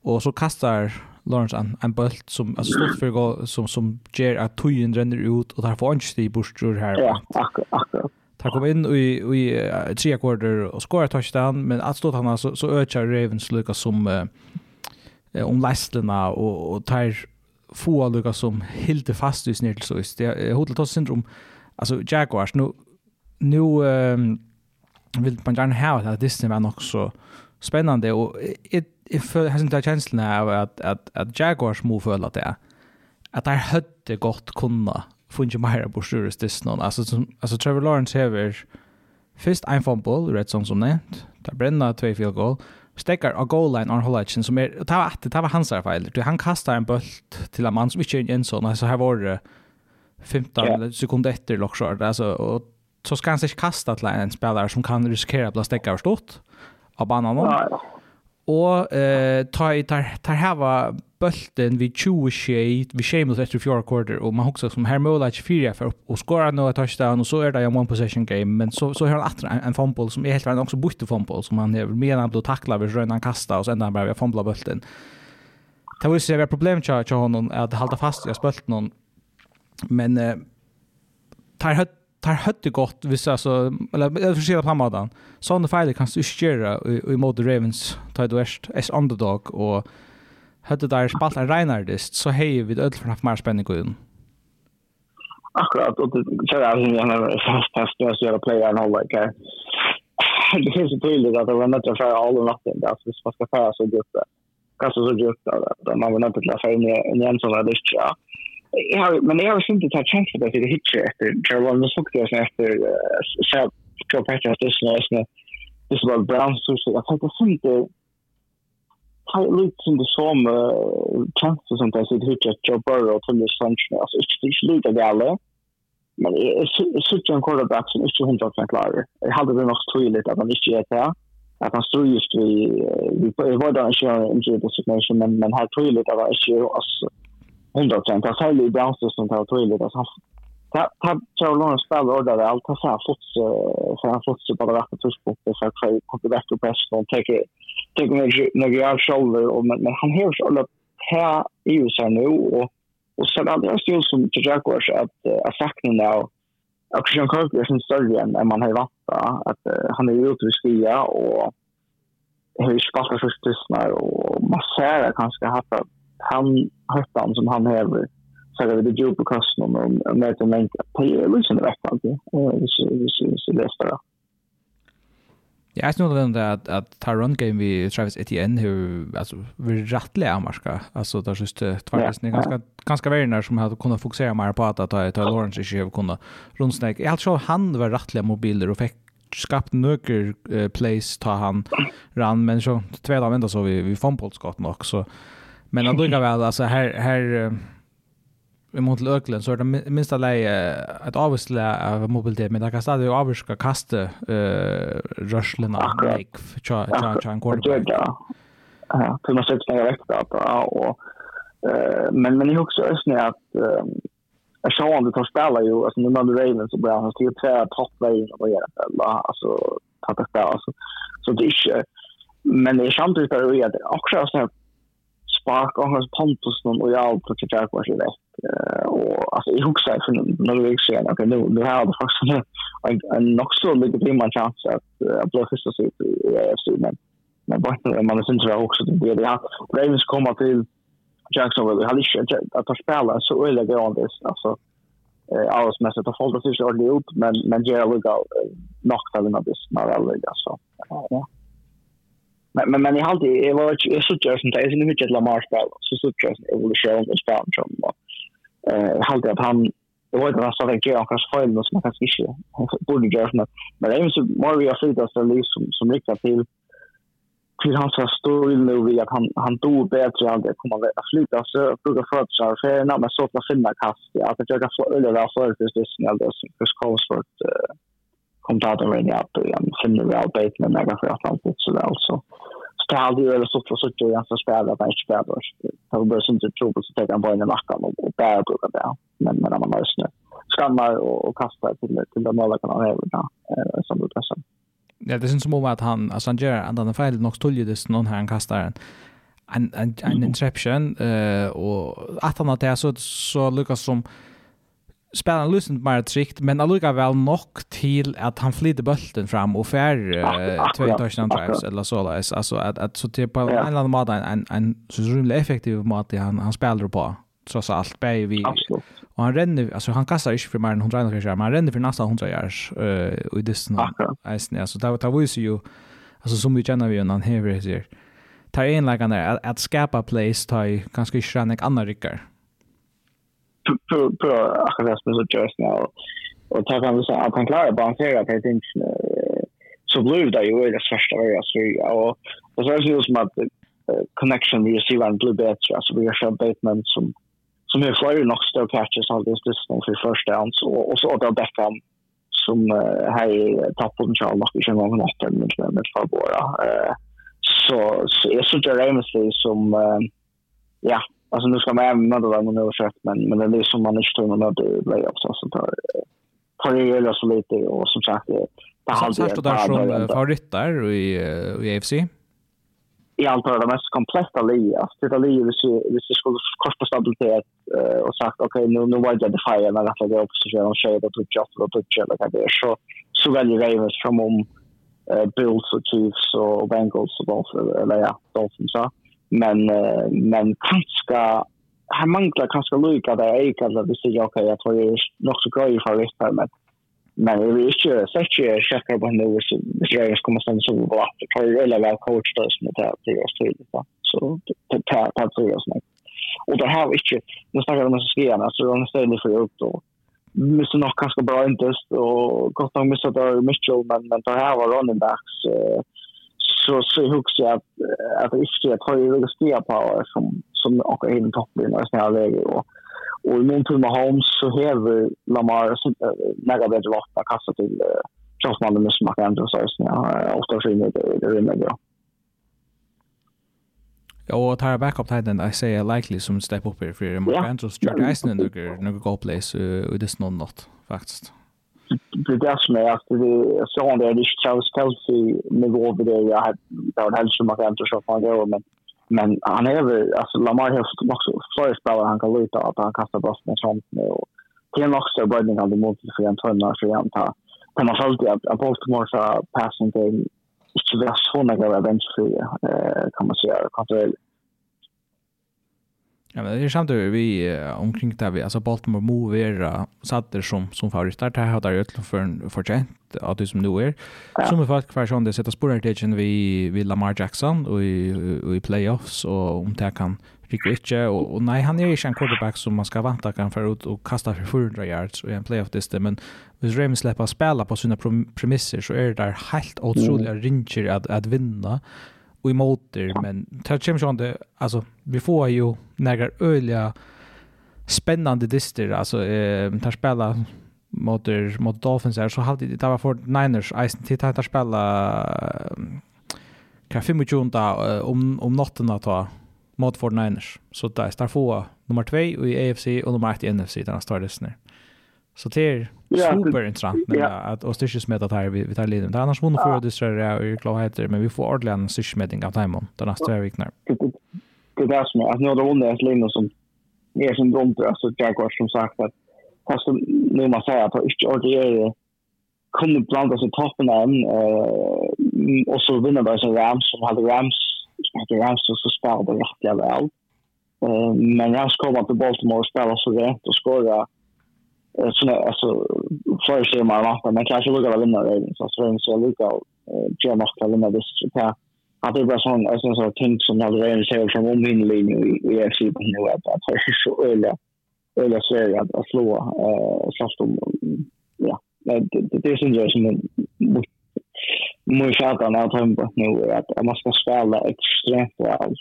A: och så kastar Lawrence en, en bult som alltså stort för gå som som ger att tojen ränner ut och där får han inte borstror här.
B: Ja, akkurat. akkurat.
A: Han kom in i, i uh, tre quarter och skorar touchdown, men att stå han så, så ökar Ravens lucka som uh, om lästerna och, och tar få lucka som helt fast i snitt så är det ta syndrom. Alltså Jaguars, nu, nu um, vill man gärna ha att Disney var nog så spännande och it if has inte känslan av att, att, att Jaguars move för att det att det hade gott kunna funge mer på styrres Disney. Alltså, som, alltså Trevor Lawrence hever först en fumble red zone som nämnt. Där bränner två field goal. Stekar a goal line on Holachen som är ta att det var hans fel du han kastar en boll till en man som inte är en sån alltså här var det 15 sekunder efter lockshot. Alltså och så ska han sig kasta till en spelare som kan riskera att bli stäcka av stort av banan. Ja. Och eh tar tar tar hava bulten vid 20 shade vid shameless efter fjord quarter och man huxar som här mål att fyra för upp skåra skora några touchdown och så är det en one possession game men så så har han en, en fumble som är helt ren också bytte fumble som han är mer än att tackla vid rönan kasta och sen där bara fumbla bulten. Det var ju så problem tja honom att hålla fast i spelten men eh tar hött tar hött gott vissa altså, eller jag försöker på den Så under fejl kan du skjera i, i imot Ravens, ta det verst, as underdog, och hade där spalt en Reinhardist så hej vi öll for mer spänning i.
B: Akkurat, och så er det har fast å gjøre and all like, det finns ju tydligt att det var nödvändigt att färra all och natten, där så man ska föra så djupt, kanske så gott att man var nödvändigt att färra in i en sån här dyrt, ja jag har men jag har synte ta chansen på det hitche efter Jerome. Och såg jag efter så jag tror att det är så det var brown så så jag tänkte kan inte har lite som det som chanser som det sitter hitche Joe Burrow till det sanction alltså det är lite galet. Men such en quarterback som inte hundra procent klarar jag hade det nog tydligt att han inte är det att han stod just vi vi var där i en injury designation men men har tydligt att han inte är hundra procent. Jag följer i branscher som tar tydligt att han Charles Lawrence spelar ordare allt. Han får fortsätta för han så bara rätta tuschpunkter så att jag kommer bättre på hästen och ta ta tänker några år shoulder. och Men han hörs alla här i USA nu. Och Och sen hade jag stil som till Jaguars att att sakna nu och Christian Kirk är sin större än man har varit Att han är ute vid skia och har ju spaltar först tystnar och man ser att han ska ha han höftan som han häver så är det djup på kassen och med det är länk på liksom rätt alltid så så så det det
A: Ja, jag snurrar den att att Tyron game vi Travis Etienne hur alltså vi rattliga amarska alltså där just tvärsen ganska ganska värnar som hade kunnat fokusera mer på att ta ta Lawrence i själv kunna rundsnack. Jag tror han var rattliga mobiler och fick skapt nöker place ta han ran men så två dagar vända så vi vi fotbollsskott nog så Men att lukar väl alltså här här mot Löklen så är det minsta att läge ett avvisle av mobilitet men det kan stadig avska kasta eh uh, rushlena like för cha cha tja en quarterback.
B: Ja, för man sätter sig rätt på och eh men men ni också ösnä att jag såg om det tar spela ju alltså när man Ravens så börjar han styra två toppvägen och göra det alltså tappa spela alltså så det är men det är samtidigt att det är också sån spark och hans pontus någon och jag på det jag kanske det. Och alltså i huxar för några veckor sedan okej nu nu har det faktiskt en en också lite bra man chans att att bli första sig i AFC men men bara man är inte också det blir det. Ravens kommer till Jacksonville har inte att spela så öle det on this alltså eh alls mest att hålla sig så ordentligt ut men men Gerald går knockat den av det snarare alltså. Ja men men men i halt det var ju så just inte är ju mycket Lamar spel så så just evolution och spel som eh halt att han det var inte så att jag kanske fel något som kanske inte borde göra men men det är ju så Mario Fritas det är som som riktar till till hans stor nu vi att han han tog bättre än det kommer att flytta så brukar för så för när man så att finna kast att jag kan få eller där för det är snällt så kurs kommer för kommentatorn var inne att han finner väl bait med mig för att han fått så väl. Så så det hade ju eller så för så att jag ska spela att han inte spelar. Så det sånt att tro på så tänkte han bara in i mackan och bära brukar det men när man har snö skannar och kastar till till de målen kan över även som du sen
A: Ja, det syns som om att han, alltså han gör att han är fel nog stuljudes någon här han kastar en en en, en interception eh uh, och att han har det så så lyckas som spelar lucent mer trikt men alluga väl nog till att han flyter bulten fram och fär uh, två touchdown drives eller så där alltså att att så typ på en eller annan måte en en så rymligt effektiv måte han han spelar på trots allt bäj vi och han ränner alltså han kastar inte för mer än 100 kanske men han ränner för nästan 100 yards eh och i distansen alltså alltså där där visar ju alltså som vi känner vi han är sig tar in like där att skapa place tar ganska skränig andra ryckar
B: på akkurat som så just nu och ta kan vi säga att han klarar balansera på ett så blev det ju det första varje så och och så är det ju som att connection vi ser var blue bets så vi har sett Bateman som som är flyr nog stå catches all this this för första downs och och så åter Beckham som här tappat på Charles och i någon natten med med Fabora eh så så är så James som ja alltså nu ska man ämna det där man sett men men det är som man inte tror när det blir också så tar tar det ju så lite och som sagt det
A: har alltid där som favoriter i i AFC
B: i allt det mest kompletta livet. Det är livet hvis vi, vi skulle kosta stabilitet uh, och sagt okej okay, nu, nu var det det fire när jag var opposition och tjejer och tog jobb och tog jobb och det så, så väljer Ravens från om uh, Bills och Chiefs och Bengals och Dolphins, eller ja, Dolphins. Ja. Men men kanske han manglar kanske lika där jag kan att det säger okej jag tror jag är nog så grej för det men men det är ju så att jag checkar på nu så det är ju kommer sen så bra att det är väl coach då som det är till oss till så det tar tar till oss nu. Och det har inte nu snackar de så skriva så de ställer ni för upp då. Missar nog ganska bra intest och gott nog missa där Mitchell men men det här var running backs Eh, så så hooks jag att att riskera att ju några stiga power som som åker in toppen och snälla läge och och i min tur med Holmes så häver Lamar så mega bättre lotta kassa till Charlesman med smak ändå så så jag ofta skiner det det rymmer bra.
A: Ja, og tar backup titan, I say likely som step up here for Mark Andrews gjør eisen under noen goalplays, go place with this not not faktiskt.
B: det där som er, altså, det, så har det ikke Charles Kelsey nivå ved det, jeg har, der var et halvt som rent og så fra det, men, men han er vel, altså Lamar har nok så flere spillere han kan lute at han kaster bollen med sånt med, og det er nok større bøyning han mot for en tønne, for han tar, men man følte at Baltimore sa passing game ikke var så negativ av venstre, eh, kan man si, kontroll.
A: Ja, men det är samtidigt vi uh, omkring där vi alltså Baltimore Move är satte som som favoriter där har där utlo för en gent att det som nu är. Ja. Som är fast kvar som det sätter spår tegen vi vi Lamar Jackson och i och i playoffs och om det kan rycka Ritchie och, och nej han är ju en quarterback som man ska vänta kan för ut och kasta för 400 yards och en playoff det men men hvis Rams släpper spela på sina premisser så är det där helt otroligt mm. ringer att att vinna i motor, men det, men Tatchem Shonde, alltså vi får ju några öliga spännande dister, alltså eh, tar spela mot, mot Dolphins här, så hade det var för Niners, Ice till att spela kan 25 om, om natten att ta mot för Niners. Så där, står få nummer 2 i AFC och nummer 1 i NFC, där han det snär Så det är superintressant ja, ja. att och styrsmeta här vi vi tar lite. Det annars vunnit för det så är ju klarheter men vi får ordligen styrsmetning av timon den nästa två veckorna.
B: Det där som att några vunnit ett linje som är som dumt alltså Jaguars som sagt att fast nu man säger att inte ordligen kunde blanda sig toppen än eh och så vinner bara så Rams som hade Rams hade Rams så spelade rätt jävla väl. Eh men Rams kommer till Baltimore och spelar så rätt och skorar eh såna alltså för sig man matta men kanske lukar av vinna det så så vem så lukar jag att vinna det så att att det var sån alltså så ting som hade redan sig från om min linje i FC på nu att det är så öle öle så är att slå eh så som ja. Det det är synd som mycket fatta att han på nu att man ska spela extremt väl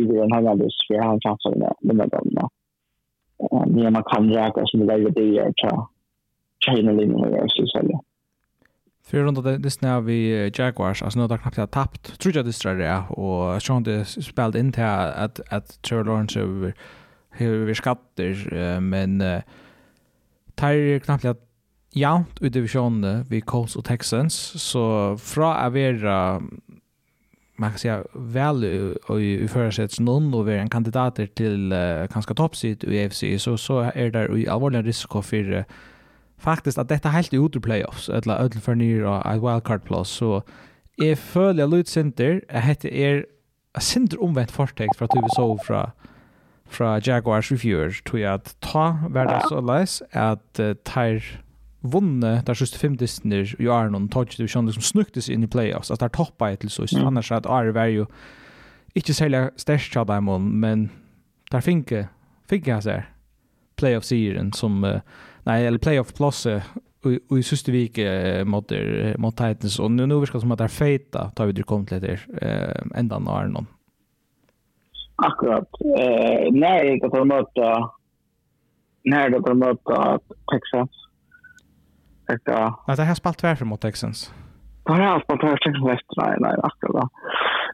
B: i den här landet för han chansar med med dem när man kan raka som det där det är så tjejna linjen är så så sälja.
A: För runt det det snär vi Jaguars alltså nu där knappt har tappt, tror jag det strär det och så det spelade in till att att Trevor Lawrence över hur skatter men tar knappt jag jant ut divisionen vi Colts och Texans. Så fra avera man kan säga väl och i försätts någon och vara en kandidat till uh, kanske toppsit i UFC så så är det i allvarlig risk för uh, faktiskt att detta helt ut ur playoffs eller ödel för ny och ett wildcard plus. Så är följa Lloyd Center heter är Center omvänt förtäckt för att vi såg från från Jaguars Reviewer tror jag att ta värda så läs att uh, tar vunne der sjuste fem distner i Arnon, tog det kjønne som snuktes inn i playoffs, at der toppa et til sist, mm. annars at Arne var jo ikke særlig størst av dem, men der finke, finke jeg seg playoff serien som, nei, eller playoff plus og i sista vik mot mot Titans och nu nu verkar som att det är fejta tar vi det kom till der uh, ända när Arnon
B: Akkurat. Eh nej, ta møte. Nei, jeg kan ta møte Texas Etter,
A: nei, det har spalt tvær mot Texans.
B: Det har spalt tvær for mot Texans, nei, nei, akkurat.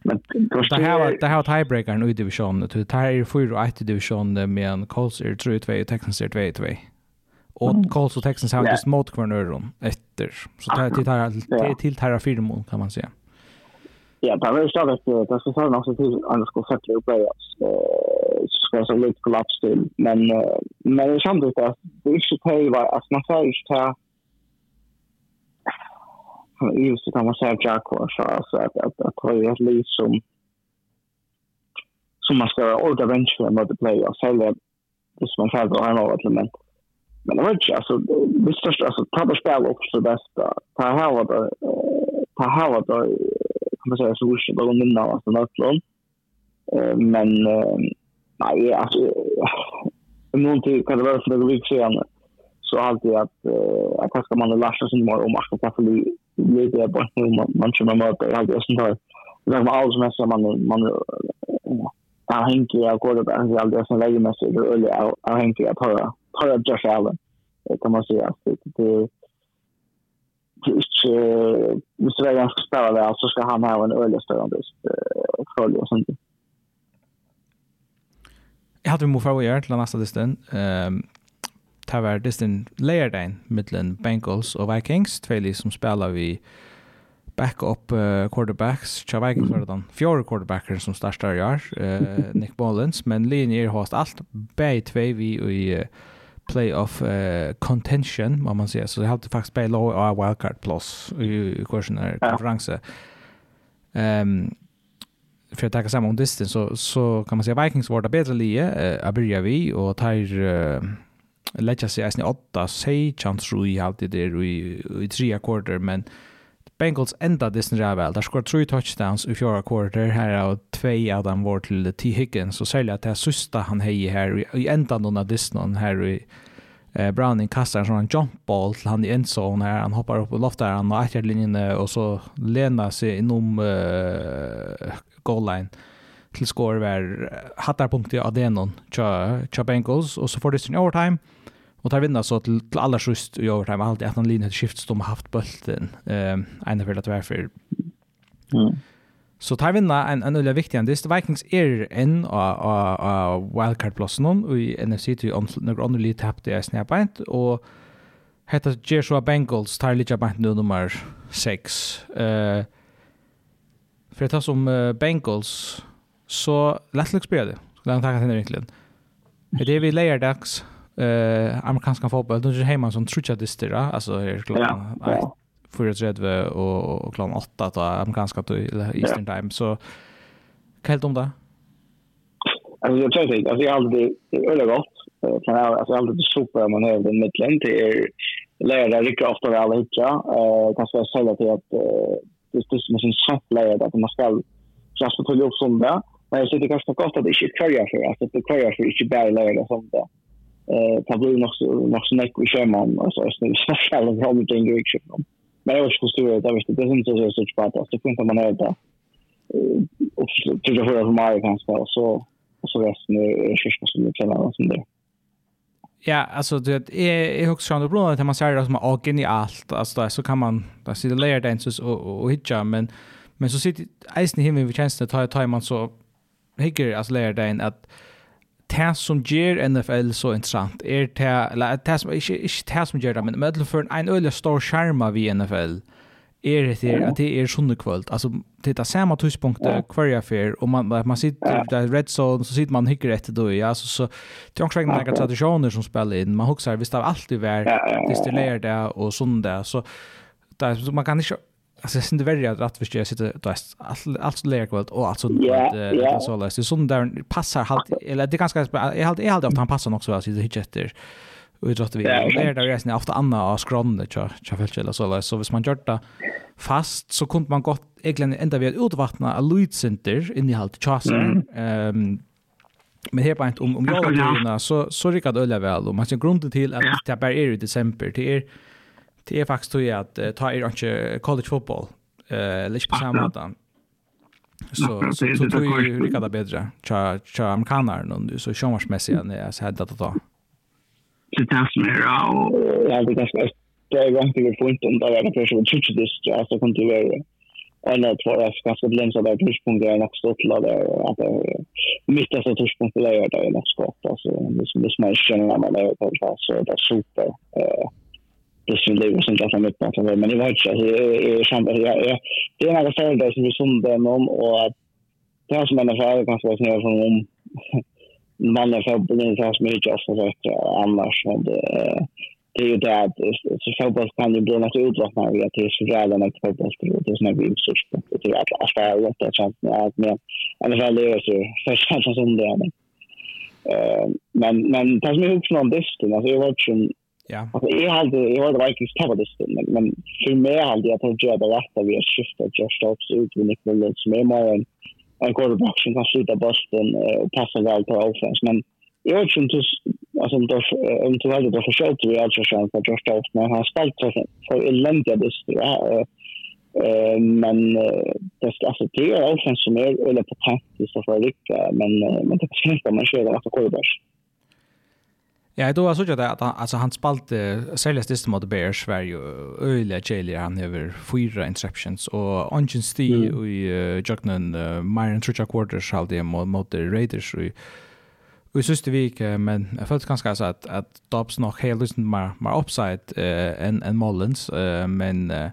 B: Men
A: det har det har tiebreaker nu i divisionen. Det här är fyra och ett i divisionen med en Colts är 3-2 och Texans är 2-2. Och Colts och Texans har just mot kvarnöron efter. Så det är till det här fyra mål kan man säga.
B: Ja, det var så att det ska säga också till andra ska sätta upp playoffs. Så ska så lite kollaps till. Men men det kändes att det inte var att man säger inte just det man säger Jack så alltså att att att ha ett liv som som man ska orda eventually mot the playoffs eller just man själv har något element. Men det var inte, alltså, det största, alltså, ta på spel också det bästa. Ta här var det, ta här var det, kan man säga, så orsak, det var minna av alltså, Nötlund. Men, nej, alltså, någonting kan det vara för några veckor sedan, så alltid att, uh, att kanske man har sig sin mål om att man kan få lite där på man man kör med att jag sånt här det är alls mest man man jag hängde jag går det jag hade sån läge med sig och jag jag hängde jag på på Josh Allen kan man säga det det det är inte det är ganska spelar väl så ska han ha en ölig störande följ och sånt.
A: Jag hade mo för att göra till nästa distan. Ehm det var distin leierdein mittlen Bengals og Vikings, två som spelar vi backup uh, quarterbacks, tja Vikings var det fjore quarterbacker som startar i år, uh, Nick Mullins, men linjer har allt bäi tvei vi i uh, playoff uh, contention, må man säga, så det hade faktiskt bäi low av wildcard plus i, i kursen här konferensen. Um, för att ta samma om distance så, så kan man säga Vikings var det bättre lie, uh, Abiria vi och tar uh, lägga sig i åtta, säg chans tror jag alltid i det i, i tre akkorder, men Bengals enda distan det väl. Där skor tre touchdowns i fjärde akkorder, här är två av dem var till T. Higgins, och sälja att det här sista han hej här i enda någon av distan här i eh, Browning kastar en sån jump ball till han i endzone här. Han hoppar upp och loftar han och äter linjen och så lena sig inom uh, goal line till score var hattar punkt i Adenon tja, Bengals och så får det sin overtime och tar vinna så till, till alla skyst i overtime alltid att han linje skift som har haft bulten eh ända för att varför mm. Så tar vinna en en ulla viktig en dist Vikings er en av wildcard plus og i NFC til om några andra lite tapp det är snäpant och hetta Joshua Bengals tar lite bant nu nummer 6. Eh uh, för att som uh, Bengals så landslagsspelare. Skulle han tacka henne verkligen. Det är vi lejärdags eh amerikanska fotboll. Det är hemma som trutcha distra, Alltså är klockan ja. 4.30 och, och klockan 8 då amerikanska då Eastern. Time. Så kallt om det?
B: Alltså jag tror att Alltså jag har aldrig öle gott. Kan jag alltså aldrig super man över den mitten. Det är lära rycka ofta väl hitcha. Eh kanske jag säger till att det är som en sån lära att man ska just på upp som det. Men jag tycker kanske något gott att det inte kvarjar för att det kvarjar för inte bara lägga och sånt där. Eh, det blir nog så nog så mycket vi kör man alltså så det så ska jag ha det i riktningen. Men jag skulle stå det visst det syns så så spart att det funkar man är där. Och så jag hör från mig kanske och så och så resten är kyrkan som det kallar och sånt där.
A: Ja, alltså du vet, jag jag också ändå att man säger att man är genialt. Alltså så kan man där sitter layer dances och och hitcha men men så sitter isen himmel vi känns det tar tar man så hikker alltså lära dig att det som gjør NFL så interessant er det eller det som ikke, ikke det som gjør det men med for en øyelig stor skärma vi NFL er det att det er sånne kvöld. Altså, det er samme tidspunktet hver jeg affär og man man sitter där red zone så sitter man hikker etter det, ja så så det är också några tradisjoner som spiller inn. man husker, hvis det alltid vært, världen det är det där och söndag så det, så man kan ikke Alltså det är värre att att vi ska sitta då allt allt lägger kvalt och allt det så läs. Det sån där passar halt eller det ganska jag halt jag halt att han passar också alltså det hitchetter. Och det vi. Det är där ofta andra av det tja jag fält eller så läs. Så hvis man gör det fast så kunde man gott egentligen ända vid utvattna a Lloyd Center in i halt chasen. Ehm Men här på om om jag så så ryckade öliga väl och man ser grunden till att det bara är i december. Det är Det är faktiskt tror jag att uh, ta er inte college football. Eh, uh, lite på samma måte. Så så så tror jag det kan bättre. Cha cha amerikaner någon du så showmatchmässigt när jag sa det att
B: ta. Det tas mer och jag vet inte det är ganska det point om där jag försöker switcha det så alltså kan det vara en av två ganska blind så där tuschpunkter är nog stått där att mitt alltså tuschpunkter där är det nog skott alltså det som det som smäller när man är på plats så det är super eh det Lewis inte att han vet något men det var inte alltså det är några föräldrar som vi som sundar om och att det här som en affär kanske vara snöra som om mannen fotbollen så som mycket ofta att annars men det, det är ju det att så fotboll kan ju bli något utvattnat via till så jävla något fotbollsspel det är sådana vinstsurspel det är att affär affärer rätt är sant med alla fall det är så först som det är men men det som är ihop från disken alltså jag var som
A: Ja.
B: Alltså jag hade jag hade Vikings tappat det men men för mig hade jag på jobb och efter vi har skiftat Josh Dobbs ut med Nick Williams med mer en en quarterback som kan sluta bollen och passa väl på offense men jag vet inte alltså om det om det hade det försökt vi alltså chans på just Dobbs men han spelat för för eländiga det dyster men det alltså det är offense som är eller på pass så för men men det känns som man kör att quarterback
A: Ja, jag då så såg att alltså han spalte säljas det mot Bears var ju öliga jelly han över fyra interceptions. Och Ongin Stee och i Jognan Myron Trucha quarters hade det mot mot Raiders. Och Vi syns det vik, men jag følte ganske altså at, at Dobbs nok helt lysen mer, mer upside uh, enn en Mullins, uh, men uh,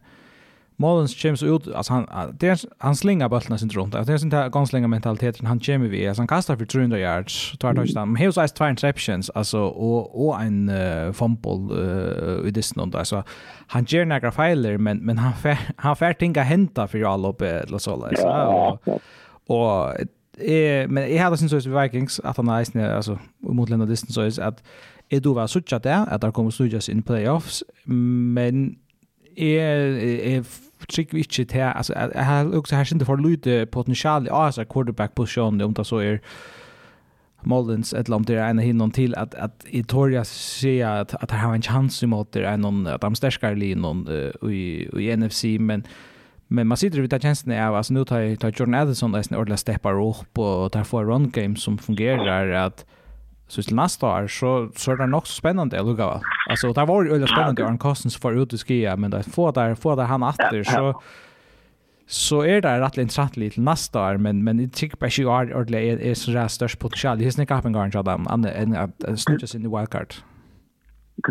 A: Mullins James ut alltså han det han slingar bollen sin runt. Det är inte gångslinga mentaliteten han kommer vi. Alltså han kastar för 300 yards, tar touchdown. Men ice två interceptions alltså och och en uh, fumble uh, i det snund alltså han gör några failer men men han fär, han fär tinga hända för alla upp eller så där. Ja. Och eh men jag hade sin så Vikings att han är alltså mot Lena Distance så att är du var så tjata att det kommer Sujas in playoffs men är är trick vi inte till alltså jag har också här sinde för lite potential i alltså quarterback position om det så är Mullins, ett om där en hinnom till att att i Toria se att att det har en chans imot det er någon att de stärskar linon i, i NFC, men Men man sitter vid den tjänsten är alltså nu tar, tar Jordan Addison där ordentligt steppar upp och tar får run game som fungerar att Så till nästa år så, så är det nog så spännande att lugga. Alltså det var ju väldigt spännande att Arne Kostens får ut i skia, men det får där, får där han efter så så är det rätt intressant lite nästa år men men det tycker på sig är ordentligt är så där störst potential. Det är snäcka upp en gång Adam and and snitches in the wildcard.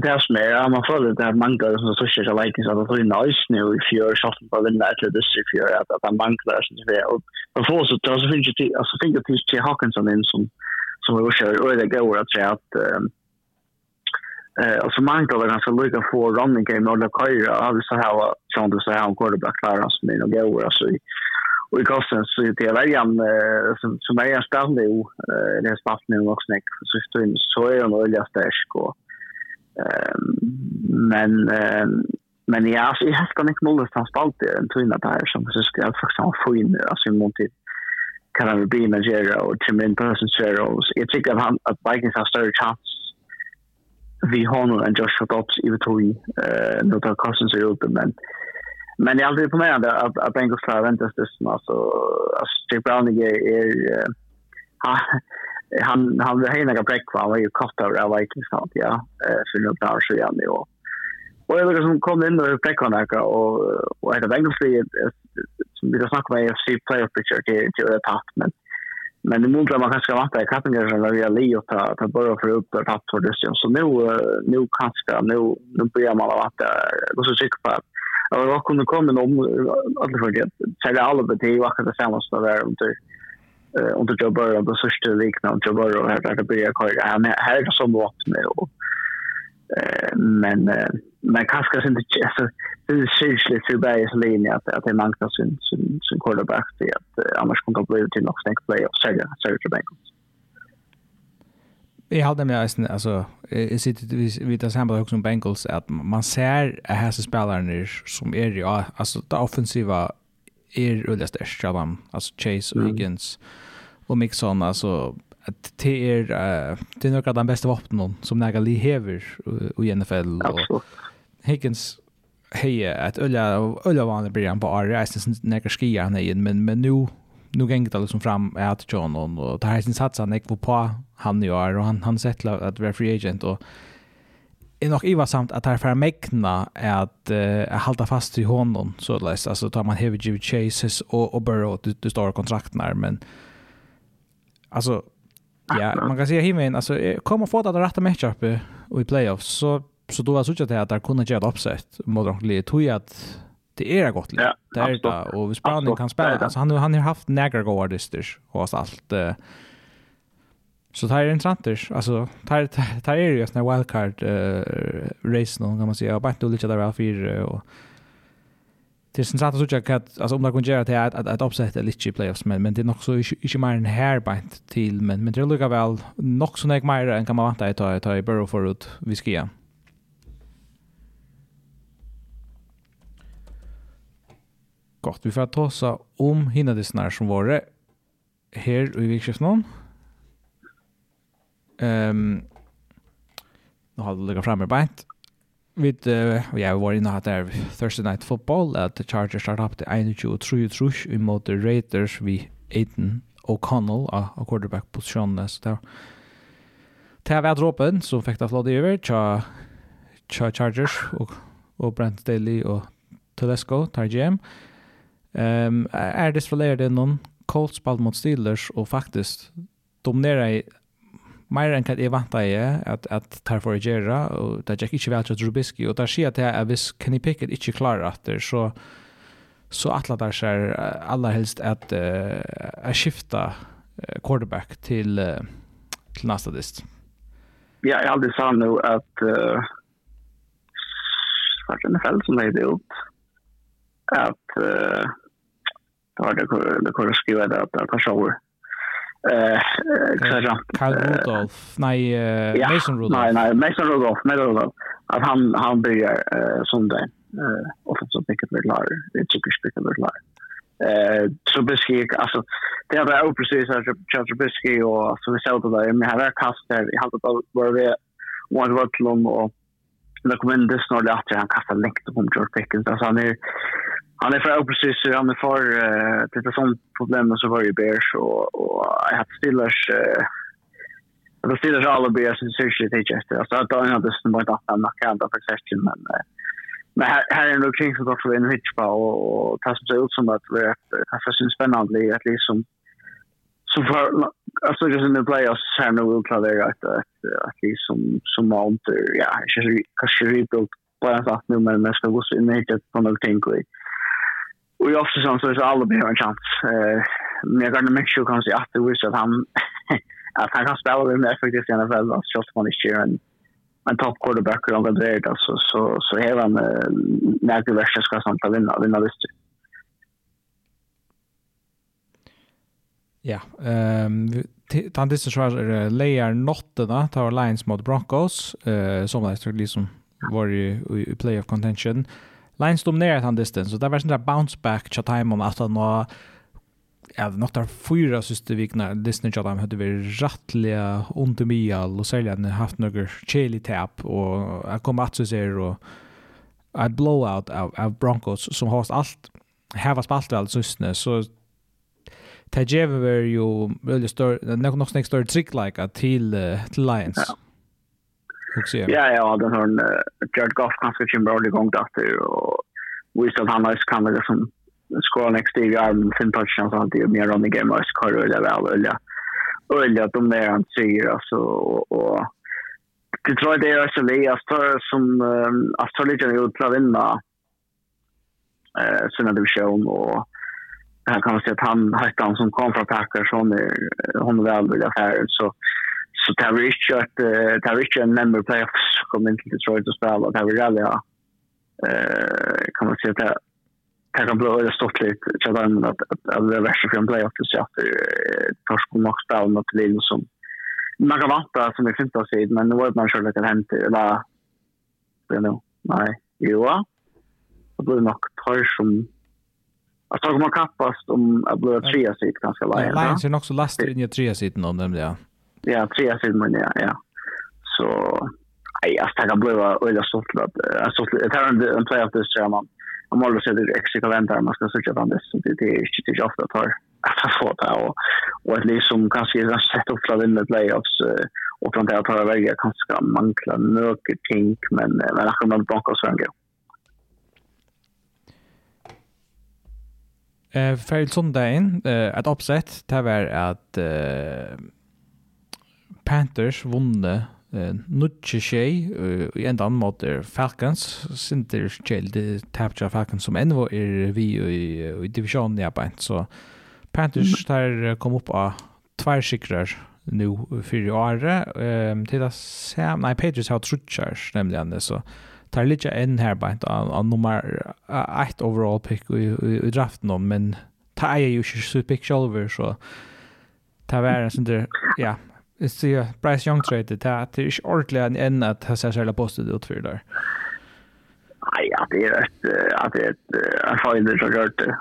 B: Det är som är, man får det där manglar som så ska like så att det är nice nu if you're shot på den där till this if you're at att man manglar så det är och för så då så finns det alltså finns det till Hawkinson in som som vi kör och det går att säga att eh alltså man kan väl ganska lika få running game och Kaira alltså här som du säger han quarterback klarar som mina går alltså och i kassen så är det väl som som är stark nu eh det är stark nu också näck så står så är det nog just olja ska. Ehm men men ja så jag ska inte måla fast allt det en tunna där som så ska jag faktiskt ha få in alltså i mån kan han bli med Jero och Tim min person så jag tycker att han att Vikings har större chans. Vi honom än Joshua Dobbs i vi i eh nu tar Cousins är ute men men jag är aldrig på mig att att Bengals klarar väntas det alltså alltså Jake Browning är, är han han var hejna bräck han var ju kort av Vikings snart ja. För nu tar så igen och Och jag som kom in och bräckade och och ett Bengals som vi snackar med AFC playoff picture till till ett tatt, men men det måste man kanske vänta i kappingar som vi har Leo ta ta börja för upp ett tatt för det så nu nu kanske nu nu börjar man att gå så sikker på Ja, var kunde komma om alla för det. Så det alla betyg var det samma som där om det under Joe Burrow, och så styrde liknande Joe Burrow, här där det börjar köra. Han här som vart med och men men kanske inte så det är självklart för Bayerns linje att att det manglar sin sin sin quarterback det att annars kommer det bli till något snack play och sälja sälja till Bengals.
A: Jag hade med alltså alltså är sitter vi vi tar samma också som Bengals att man ser att här så spelarna som är ju alltså det offensiva är rullast där Shalam alltså Chase Higgins och Mixon alltså att det är uh, det är nok av de bästa vapnen som Naga Lee hever i NFL och Higgins heie att ölla ölla vanliga blir på Ari Eisen Naga skia han igen men, men nu nu gänget det liksom fram är att John och det här sin satsa han gick på han i år och han han sett att vara free agent och är nog iva samt att här för mäkna är att uh, hålla fast i honom så läs alltså tar man heavy chases och och Burrow du, du står kontrakten där men alltså Ja, man kan säga himen alltså kommer få det rätta matchup i playoffs så så då var så att det kunde ge ett uppsätt mot de lite att det är gott lite. Det är det och vi Browning kan spela alltså han han har haft några goda disters och allt Så det här är intressant. Alltså, det här, det är ju en wildcard-race någon kan man säga. Jag bara inte lite där väl för och det är sant att jag att alltså om det kan göra till att att, att uppsätta lite playoffs men men det är nog så inte mer en härbant till men men det lukar väl nog så nära mer än kan man vänta att ta ta i Burrow förut vi ska göra. Gott, vi får ta oss om hinna det snär som var det här i vikskiftet Ehm nu har det lukar fram med bänt vi uh, ja, vi var inne hatt der Thursday Night Football at Chargers start up til 21-23 imot Raiders vi Aiden O'Connell av uh, quarterback posisjonene, så där Det var droppen som fikk det flod over, tja, tja Chargers och og Brent Daly och Telesco tar GM. Ehm um, är det för noen Colts ball mot Steelers och faktiskt i mer enn hva jeg vant av jeg, at, at tar for å gjøre, og det er ikke vel til Rubiski, og der sier jeg til at hvis Kenny Pickett ikke klarer at det, så så atla der så alla helst att uh, skifta quarterback til, uh, til nästa dist.
B: Ja, jeg har hade sagt nu at uh, vart en fall som är ut at uh, det var det det kunde skriva det att det var eh kanske
A: Karl Rudolf nej ja, Mason Rudolf
B: nej nej Mason Rudolf Mason Rudolf att han han börjar eh, som det eh så picket med lar det tycker jag picket med lar eh Trubisky alltså det var ju precis alltså Trubisky och så vi såg det där med här kast där i halva var vi one var och det kom in det snart efter han kastade längt på George Pickens. Alltså han är han är för precis han är för uh, det sånt problem så var ju bears och och jag hade stillers uh, det stillers alla bears så i social digest alltså att han hade det bara att han kan ta possession men uh, men här här är nog kring så gott för en hitch på och tas det ut som att det är fast en spännande att liksom så för alltså just in the playoffs här nu vill klara det att att liksom som mount ja kanske kanske rebuild på en sak nu men mest måste in det på något tänker Och jag också som så är alla behöver en chans. Eh men jag kan inte sure kanske att det visst att han att han kan spela med effektivt i NFL och just man är sure and en top quarterback och han där så, så så här han när det värsta ska sånt att vinna vinna visst.
A: Ja, ehm tant det så är layer notterna tar Lions mot Broncos eh som där liksom var i i playoff contention. Eh Lions dominerar han distance, så det var sån där bounce back chat time om att han var ja, något där fyra sista vikna Disney chat time hade vi rattliga under om ial och sälja hade haft några chili tap och jag kom att så ser och ett blowout av, av Broncos som har allt häva spalt väl sysne så Det ger ju väldigt större, något snäck större trick-like till, till Lions. Ja också.
B: Ja, ja, den har en Jared Goff ganska ordentlig igång där och visst att han har kan det som skåra nästa i armen sin touchdown så han det är mer running game och skor eller väl eller eller att de där han säger alltså och det tror alltså det är som astrologen är utla vinna eh sina division och här kan man se att han, hette han som kom från Packers, hon är, hon är väl välvillig affären. Så Så det var ikke, at, det var ikke en member playoffs kom inn til Detroit og spille, og det var veldig, ja. Uh, kan man si at det, det kan bli øyne stått litt til dem, at, at, at det er verste for en playoff, så at det torsk og nok spille noe til Lille som man kan vanta som jeg finnes seg, men nå er man selv kan det eller, det er noe, nei, jo, det blir nok tar som Jag tror man kappast om att bli trea sitt ganska länge.
A: Lions är nog så lastig in i trea sitt någon nämligen. ja
B: ja, tre av filmen, ja, ja. Så, nej, alltså jag kan bli öjla stolt att, stolt, jag tar en, en playoff det tror jag man, om alla ser det extra kalendrar, man ska söka den dess, det, det är inte till ofta att tar att få det och, och ett liv som kanske är sett upp till med playoffs och från det att ta vägar kanske mankla några ting, men, men jag kommer att banka oss en gång.
A: Eh, för söndagen, ett uppsätt, det var att Panthers vunne eh, nutje tjej uh, i en annan mot Falcons Sinter tjej det tapja Falcons som ennå er vi i, i divisionen i arbeid så Panthers tar kom upp av tvärsikrar nu fyrir år um, til att se nei, Patriots har trutchar nämligen så tar litt en her beint av nummer 8 overall pick i, i, i draften men tar ju inte så pick själva så tar vara sånt där ja jag ser Bryce Young trade det att det er ikke ordentlig enn att ha sig själva postet ut för där.
B: Nej, at det är ett att det er et erfaringer som gör det.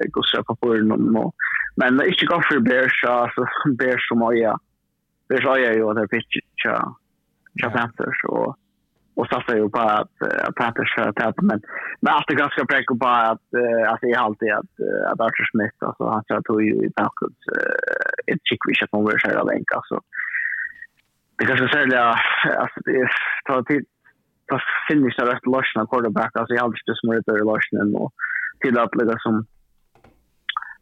B: Jeg går så på på någon nå. Men det är inte gott för Bears, så Bears som har øya. Bears har er jo at det er pitch til Panthers, och och satsar ju på att, att Petter kör tätt. Men, men allt är ganska bräck på att, alltså jag alltid att, att Arthur Smith, alltså han tror att tog ju i Tankut, ett chick vi ska komma vi kör av enka. Så det kanske sälja, alltså det är, tar tid, tar finish där efter Larsen quarterback, alltså jag hade inte smörjt över Larsen och till att lägga som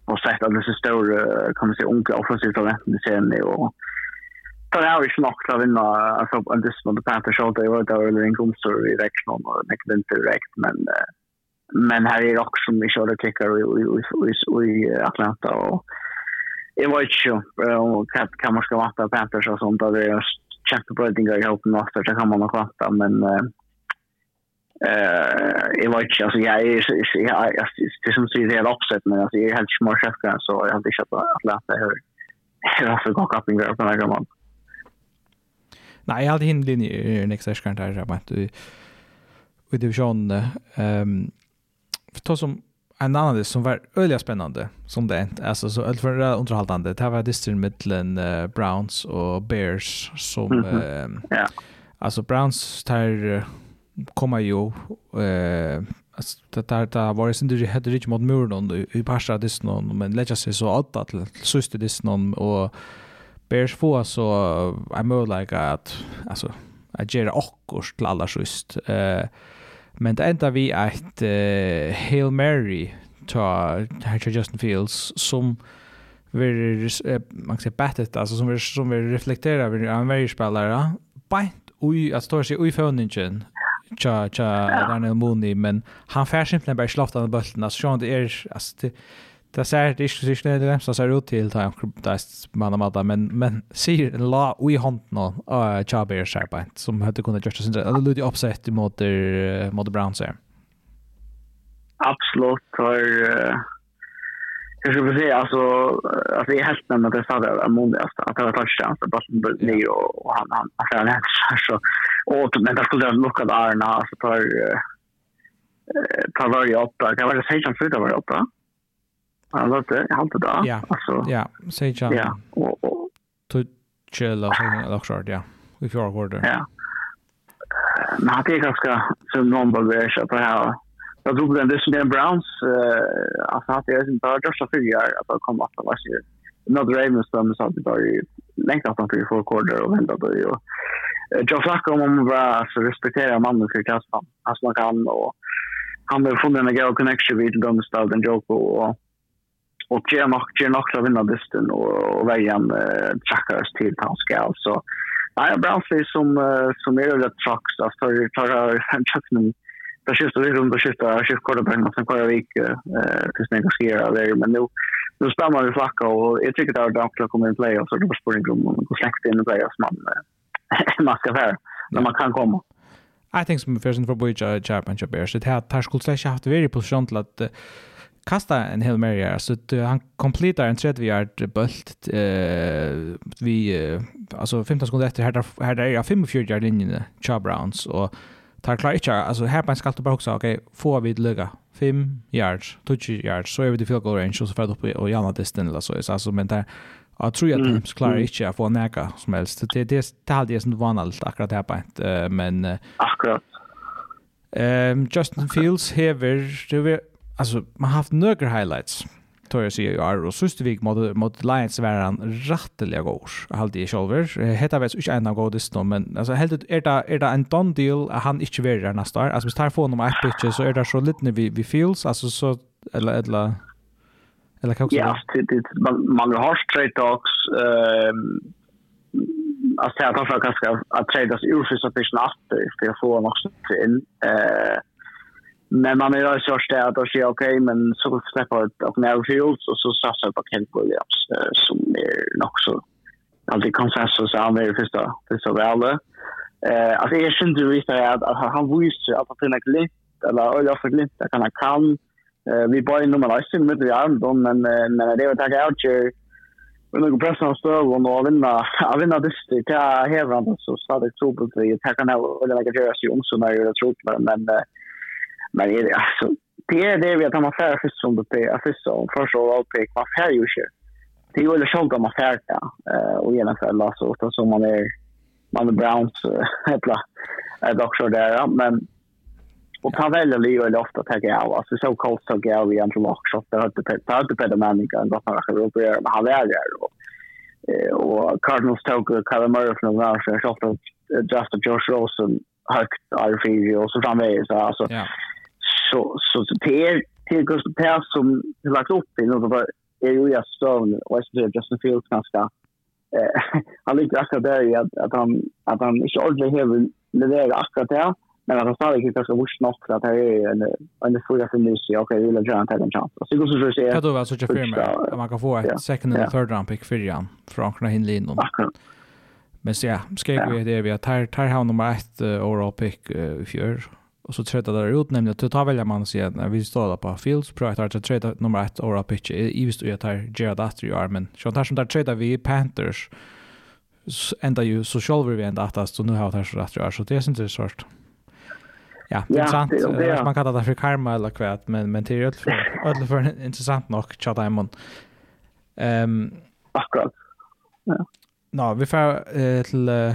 B: och sett att det är så stor, kan man säga, unga offensivt talent i serien och tar jag ju nog att vinna alltså en dust mot Panthers Show det var där eller inkomster i räknan och mycket vinter direkt men men här är också som vi körde tycker i i i Atlanta och Jag var inte sure om kan man ska vatta Panthers och sånt. Det är kämpebrödingar i hopen och det kan man nog vatta. Men eh jag vet inte alltså jag är jag det som säger det är upset men alltså jag är helt smart chef så jag hade köpt att läsa hur hur jag fick gå upp i gruppen där
A: gammal. Mm. Nej, jag hade hin linje nästa skant där jeg mente, i i division ehm för som en annan det som var öliga spännande som det inte alltså så allt för underhållande det här var distrin mellan uh, Browns och Bears som mm -hmm. eh,
B: ja.
A: alltså Browns tar komma ju eh alltså det där där var det synd du hade rich mot Murdoch i parsa distrin men lägga sig så åt till sista distrin och Bears få så är möjligt att alltså att göra också till alla just. Eh men det enda vi ett uh, Hail Mary ta här Justin Fields som vi uh, man kan säga battet alltså som vi som vi reflekterar över en varje spelare Bant oj att stå sig oj förningen tja tja Daniel Mooney men han färs inte bara slafta den bulten. alltså det är alltså det Det ser det ikke sikkert det så som ser ut til ta man man men men ser la vi hånden nå uh, Chaber Sharpant som hade kunnat just sin det lite uppsett mot mot Browns här.
B: Absolut har jag skulle säga alltså att det helt nämnt att det sa det Amonias att det var touchdown så bara ni och han han han han så och men det skulle lucka där när så tar tar varje åtta kan vara säkert för det var åtta. Han låter, han det där.
A: Ja, alltså. Ja, säg jag.
B: Ja, och och
A: tutchela eller också ja. Vi får gå där.
B: Ja. Men det är ganska som någon bara så på här. Jag tror den det är Browns eh att han är sin just så fyra att det komma att vara så. Not Ravens som så att bara längt att han fick få korder och vända på det och jag snackar om om vad så respektera mannen för kassan. Alltså man kan och han har funnit en god connection vid dem staden Joko och och ger nog ger nog att vinna dysten och, och vägen eh, trackar till han så alltså nej Brownsley som uh, som är det trucks alltså tar han chucken där skjuter det runt och skjuter skjuter quarterbacken som kvar vik eh tills när ska göra det men nu nu stammar vi flacka och jag tycker att det har kommit en play och så det var spring om och släkt in i play players man man ska vara när man kan komma
A: I think som försen för Boyja Championship är så det här tar skulle släcka haft varje position till att kasta en hel mer här så att han completar en 30 yard bult eh vi eh, alltså 15 sekunder efter här där här där är 45 yard linjen Cha Browns och tar klar inte alltså här på skall du bara också okej okay, får vi lugga 5 yards 20 yards så är vi det field goal range så för upp och Janna distance eller så alltså men där Jag tror att Trumps klarar inte att få näka som helst. Det, det, det hade jag som vanligt akkurat här på ett. Men,
B: akkurat.
A: Um, Justin Fields hever, det alltså man har haft några highlights tror jag säger är och sist vik mot mot Lions var han rättliga gårs Halt i shoulder heter väl inte en av godest men alltså helt är det är det en done deal han inte vill där nästa år. Alltså vi tar få honom ett pitch så är det så lite vi vi feels alltså så eller eller eller kan också
B: Ja, det man man har straight talks ehm alltså att han försöker att trade oss ur för så fisk natt för att få också in eh Men man är ju så att och säger okej, okay, men så släpper jag och när Fields och så satsar jag på Kent Williams som är nog så alltid konsensus han är första första valet. Eh alltså jag syns ju visst att, att han visste att han finner glint eller jag för glint att han kan eh vi bara nummer 19 med i arm då men men det var tag out ju Men någon press av stöv och någon vinna jag vinner dyster till hävande så stadigt tro på det. Jag kan när jag lägger till oss i så när jag tror men det. Men Men det alltså det är det vi att man färre först som det är. Först så först så allt pick man färre ju shit. Det är ju skönt om man färre eh och genom för alla så utan som man är man är Browns hela är dock där men och ta väl det ju ofta att jag. Av alltså så kallt så går vi ändå lock så det tar det hade på den människan då för att uppe är han är där och och Cardinals tog Kyle Murray från där så jag skott just Josh Rosen högt RFG och så framväg så alltså yeah så, så, det är till Gustav Per som lagt upp i något var är ju jag Stone och jag tror Justin Fields ganska eh, han ligger akkurat där i att, att, han, att han inte ordentligt har levererat akkurat där men att han sa inte ska vursa något att det är en, en fråga för nu så okej, vill jag göra en tävling chans. Så går så så säger
A: Kan du väl så jag firma att man kan få ett second and third round pick för Jan från Ankara Hinlin Akkurat. Men så ja, ska vi det vi har tar, tar han nummer 1 overall pick i fjör och så trötta där ut nämligen att ta välja man sig när vi står där på fields pro att trötta nummer 1 ora pitch i visst ju att Gerard Astrid i armen så tar som där trötta vi Panthers ända ju så själva vi ända att så nu har det så rätt så det är inte så svårt ja, det är sant. Ja. Man kallar det för karma eller kvad, men, men det är ju för, för intressant nog, tja Diamond. Um,
B: Akkurat. Ja.
A: Nå, vi får uh, till uh,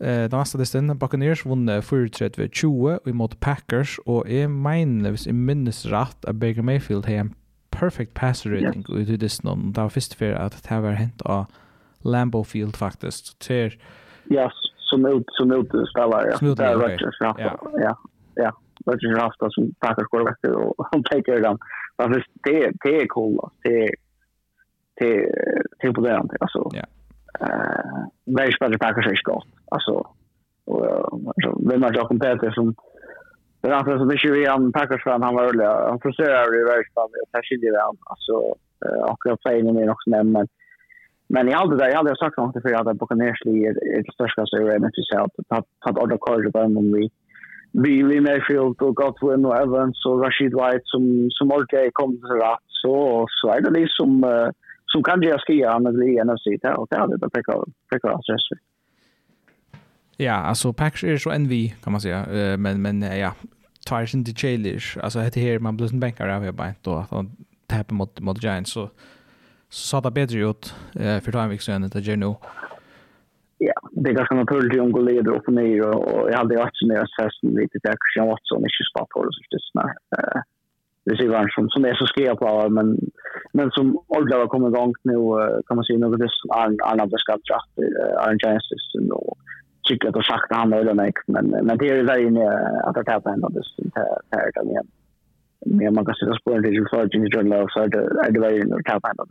A: Eh, den neste listen, Buccaneers vunnet 34-20 imot Packers, og jeg mener, hvis jeg minnes rett, at Baker Mayfield har en perfect pass rating yeah. ut i listen, og det var først for at det var hent av Lambeau Field, faktisk. Ter,
B: ja, som ut, som ut spiller, ja. Som ut, ja. Rodgers, ja. Ja, ja. ja. Rodgers har haft som Packers går vekk, og han peker dem. Men det, det er cool, da. Det, det, det er imponerende, altså. Ja. Yeah eh väldigt spännande packar sig skott. Alltså och vem har jag kompetens som Den andra som inte vi han Packers fan han var rolig. Han frustrerar ju väldigt världsbandet och tar skiljer han. Alltså, och jag säger nog mer också men Men, men allt det där, jag hade sagt något för jag hade bokat ner sig i det största så är det inte så att ta ordet kort på dem vi vi vi Mayfield och Godwin och Evans och Rashid White som som orkar kom så rätt så så är det liksom uh, som kan jag skriva med det NFC där och där det pekar pekar stress.
A: Ja, alltså Packers är så envy kan man säga uh, men men uh, ja tar inte Chalish. alltså det här man blir en bänkare av bara då att han tappar mot mot Giants så så det bättre ut för Timevik sen det gör nu.
B: Ja, det är ganska naturligt om går leder upp och ner och jag hade ju också så nära festen lite där Christian Watson i spart på det så just när receivern som, som är så skrev på men, men som ordla har kommit igång nu kan man säga något det som Arna beskattat dratt Arne Jansson och tycker att de han eller mig men, men det är ju där inne att det här på ändå det här kan igen men man kan sätta för Jimmy John Love så det, är det väl inne att ta på ändå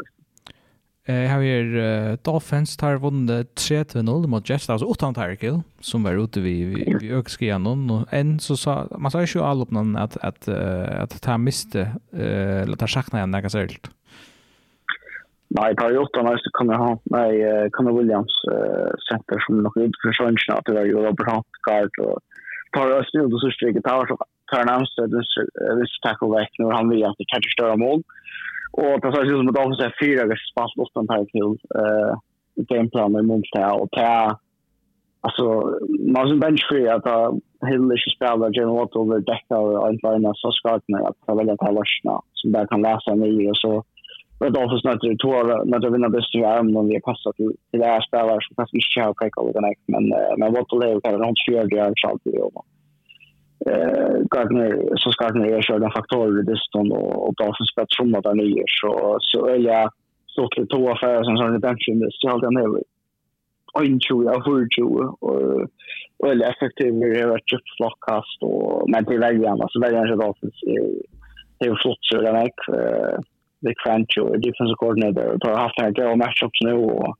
A: Jeg har her Dolphins tar vunnet 3-0 mot Jets, altså utan Tyrekill, som var ute vi, vi, vi økske gjennom. Og enn så sa, man sa ikke jo alle oppnån at, at, at, at han miste, eller at han sakna igjen nekka særligt.
B: Nei, tar jo åtta næst kan jeg ha, nei, Conor Williams uh, senter som nok ut for sønnskene, at det var jo Robert Hunt, Gard, og tar jo snud og sørste ikke, tar han nærmest, hvis tackle vekk når han vil at det kanskje større mål. Uh, Og det ser ut som att de har fyra veckor spalt åt den her til uh, gameplanen i det Og Och det alltså, man har en bench för att Hill ikke spiller Jane Watt över däcka och en början så skart med att ta välja till lösna som bare kan läsa nio Og så Men då försöker det två när det vinner bäst i armen om vi har passat till det här spelare som kanske inte har kräkat över den men, men Watt och Leo kan ha en 20 år i allt i eh Gardner så ska Gardner är den faktorer det distan och och som att där nere så så är jag så till två affärer som sån redemption det så den är och inte jag hur ju och och är effektiv det att chip flockcast och men det är väljer han väl väljer han Dawson det är flott så den är Vic crunch och defensive coordinator på half en go matchups nu och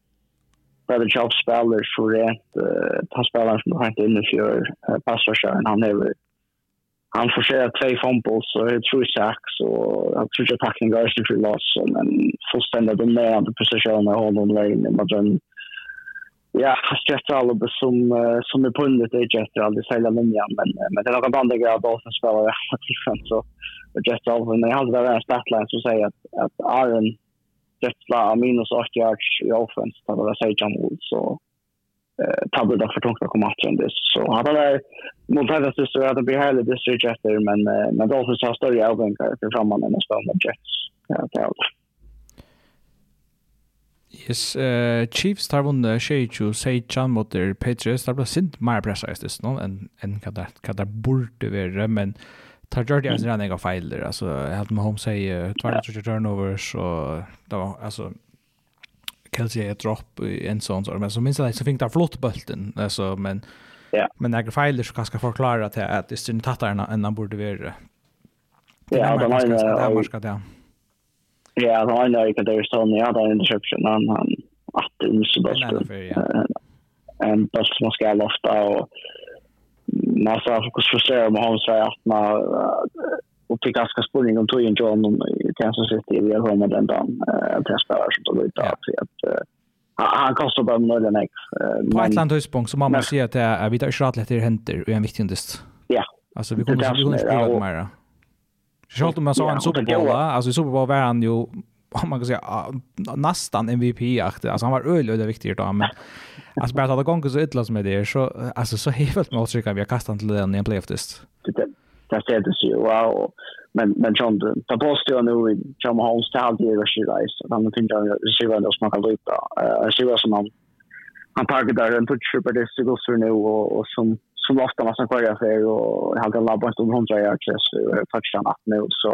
B: Brother Job spiller så rent, uh, han spelar som har hentet inn i fjør. uh, passvarskjøren, han er han forserte tre fumbles og tre sacks. og Han tror ikke pakken ga ikke til oss, men fullstendig dominerende posisjon av honom lenge. Men ja, skrattar alla som, eh, som är på under det Jets aldrig sälja linjen. Men, eh, men det är något annat jag då som spelar i alla tillfällen. Så Jets av, men jag hade väl en statline som säger att, att Aaron Jets la minus 8 yards i offense. Det var Sajan Wood. Så ta det där för tungt att komma att det så hade det mot hela så att det blir hela district efter men men då så har större avvinkar för framåt än nästa med Jets. Ja, det är
A: Yes, uh, Chiefs tar vunnet Sheichu, Seichan mot der Patriots. Det ble sint mer pressa i stedet nå enn en hva det burde være, men tar gjør det en rannig av feiler. Altså, jeg helt med Holmes sier, tvær turnovers, og det var, altså, Kelsey er dropp i en sån så men så minns jag så fikk det flott bulten altså, men
B: ja
A: men några feiler så kanske förklara att att det synd tattarna än han borde vara
B: Ja,
A: det var det.
B: Ja. Ja, han har ju det sån ja, det där interception han han att
A: insubast.
B: En bult som ska lofta och massa fokus för sig om hans att man och fick ganska spänning om tog in John i Kansas City vi har kommit den dagen att jag spelar som tog ut att att han kostar bara några ex.
A: På ett land höstpunkt så man måste säga att det är inte rätt till händer och en viktig indust.
B: Ja.
A: Alltså vi
B: kommer
A: vi
B: kommer
A: spela mer. Självt om man sa en
B: superboll,
A: alltså superboll var han ju om man kan säga nästan MVP aktig alltså han var öl öde viktigt då men alltså bara att det gånger så ytterligare som det är så alltså så helt med att trycka vi har kastat till den i en playoff test
B: där ställde sig wow men men John ta post ju nu i John Holmes till allt det. Rush guys han finns ju sig väl då smakar lite eh sig som han han parkerar där en touch på det så går så nu och och som som ofta man ska köra för och han kan labba inte runt 100 yards så touchdown att nu så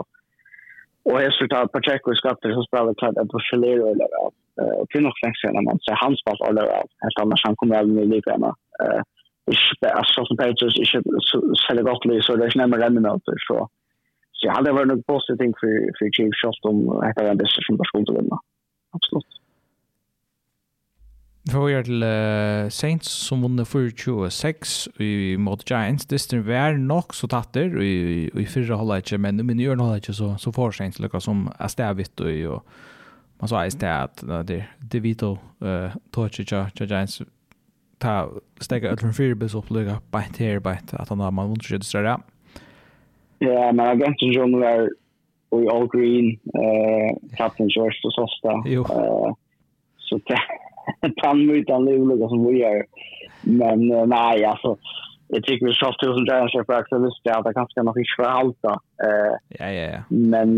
B: och jag skulle ta på check och skatter så spelar det klart att på Chalero eller eh och till något sen när man säger hans pass eller helt annars han kommer aldrig lika med eh ikke at som Patriots ikke selger godt liv, så det er ikke nærmere remmenøter. Så, så jeg hadde vært noe positiv ting for, for Chiefs selv om dette er en beste som bare skulle vinne. Absolutt.
A: Vi får gjøre til uh, Saints som vunnet 4-26 i mot Giants. Distrin var nok så tatter i, i, i fyrre holdet ikke, men i gjør holdet ikke så, så får Saints lukka som er stavitt og, og man sa i sted at det, det vi to uh, tog ikke Giants ta stega öll från fyrbils upp lugga bänt här bänt att han har man vunnit sig disträ.
B: Ja, men jag gänns ju om där och i all green eh kapten George och
A: Jo.
B: Eh så ta han mycket annorlunda som vi gör. Men nej alltså jag tycker vi sa tusen där så för att jag att det kanske nog inte för allt Eh
A: ja ja ja.
B: Men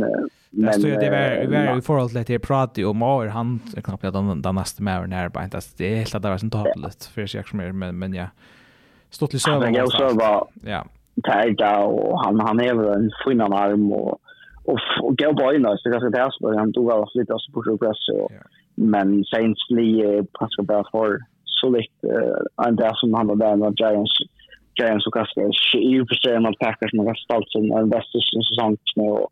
A: men
B: det
A: det var var i förhåll till det prat om mer han knappt att den den nästa mer när bara inte det helt att det var sånt toppligt för sig ser mer men men ja. Stått
B: Stort
A: till
B: server. Jag så var
A: ja.
B: Tajda och han han är väl en fin arm och och och gå på in så kanske det är så han tog av lite så på progress
A: och
B: men Saints Lee passar bara för så likt en där som han var där med Giants Giants och Kaskers. I och för sig mot Packers, men framförallt som bästa säsong och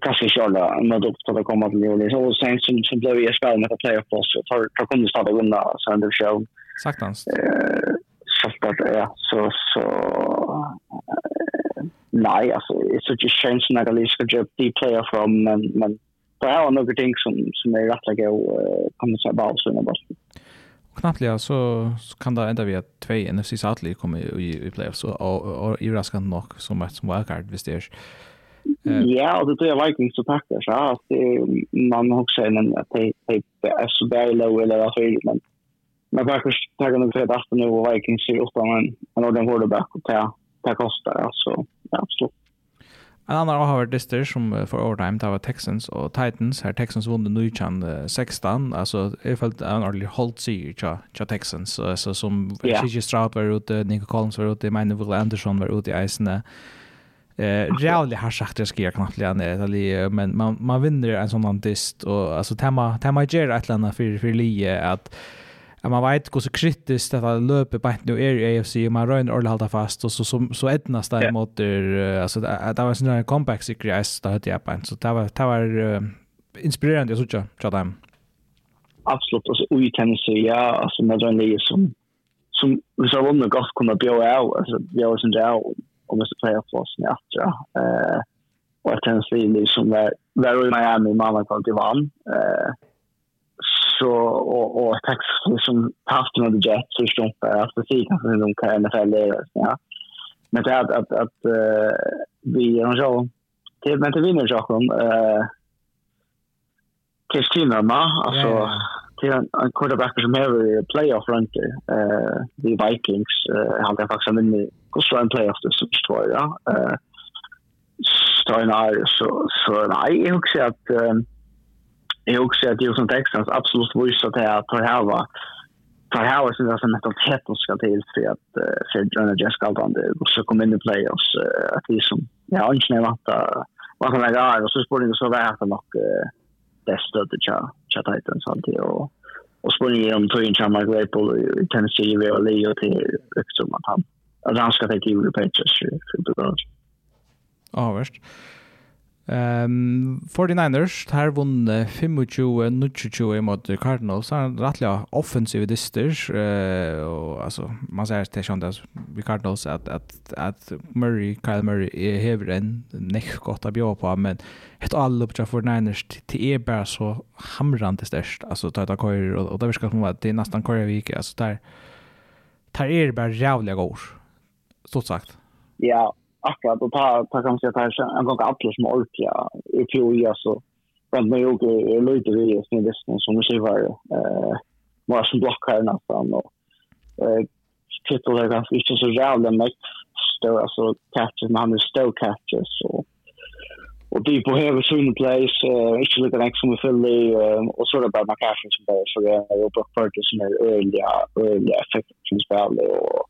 B: Kaskers körde med upp till eh, att komma till New Och sen som, som blev i spel med playoff oss, då kunde snart vinna sen division.
A: Saktans.
B: Eh, Saktans, eh, ja. Så, så... Eh, nej, alltså, det är inte chansen att jag ska göra de playoff men, men det är några ting som, som är rätt att gå, kommer sig bara
A: att knappliga så, så kan det enda vi at två NFC satlig kommer i, i playoffs og, og, og i raskant nok som et som wildcard hvis det
B: Ja, och det tror jag Vikings så tackar så att man också en att det är så där low eller vad för men men Packers tackar nog för att nu och Vikings ser upp en en ordentlig quarterback och det kostar alltså absolut.
A: En annan avhavert dister som för overtime det var Texans och Titans. Her Texans vunde uh, 16. Alltså jeg følte en ordentlig hållt sig tja Texans. så som
B: yeah.
A: Gigi Stroud var ute, Nico Collins var ute, Meine Will Anderson var ute i eisene. Eh, Rævlig har sagt det skriver knappt igen det men man, man vinner en sånn dist. Och, alltså tema, tema gör ett eller för, för lie att att man vet hur hvordan kritisk dette løpet bare nu är i AFC, och man rör ordentlig halda fast, och så, så, så etnast
B: det
A: mot yeah. alltså det, det var en där comeback sikker jeg, så det hørte jeg på en, så det var, det var uh, inspirerende, jeg synes ikke, fra dem.
B: Absolutt, altså ui Tennessee, ja, alltså med den lige som, som vi jeg vunnit gott kunna bjöa av, alltså bjøre sin det av, om jeg skal playoff for oss med etter, ja. Uh, og Tennessee, liksom, var, var i Miami, mamma kom till vann, eh, så och och tack som haft några jet så stoppar att för sidan för de kan NFL leda ja. Men det att att att vi är så till men till vinner så eh Kristina ma alltså till en quarterback som har playoff run eh the Vikings han kan faktiskt vinna kostar en playoff det så tror jag eh så nej så så nej jag också att jag också att ju som Texans absolut visar att det här ta hava här hava det där mentalitet som ska till för att för Jonah Jess Galdan och så kom in i playoffs att det som ja inte när vart vad som jag där och så spår det så där att nog det stöd det tja tja Titans sånt och och spår ni om tog in Chama Grapple i Tennessee vi har Leo till liksom att han att han ska ta till Patriots för för
A: Ja, visst. Um, 49ers har vunn 25 22 mot Cardinals. Han er rettelig offensive dyster. Uh, og, altså, man ser til sånn at vi Cardinals at, at, at Murray, Kyle Murray er hever en nekk godt å bjøre på, men et alle oppdrag for 49ers till er bare så hamrande størst. Altså, ta et av och, og, og det virker som at det er nesten køyer vi ikke. Altså, der, der er bare jævlig stort sagt.
B: Ja, yeah akkurat och ta ta kan säga kanske en gång alla som orkar i teoria så men det är lite det är sin det som vi ser var eh var som blockar nästan och eh titel är ganska inte så jävla mycket. Större alltså catches man är still catches så och det på här soon place eh inte lika nästa som vi Philly och så där bara catches som där så det är ju på Ferguson är öliga öliga effekter som spelar och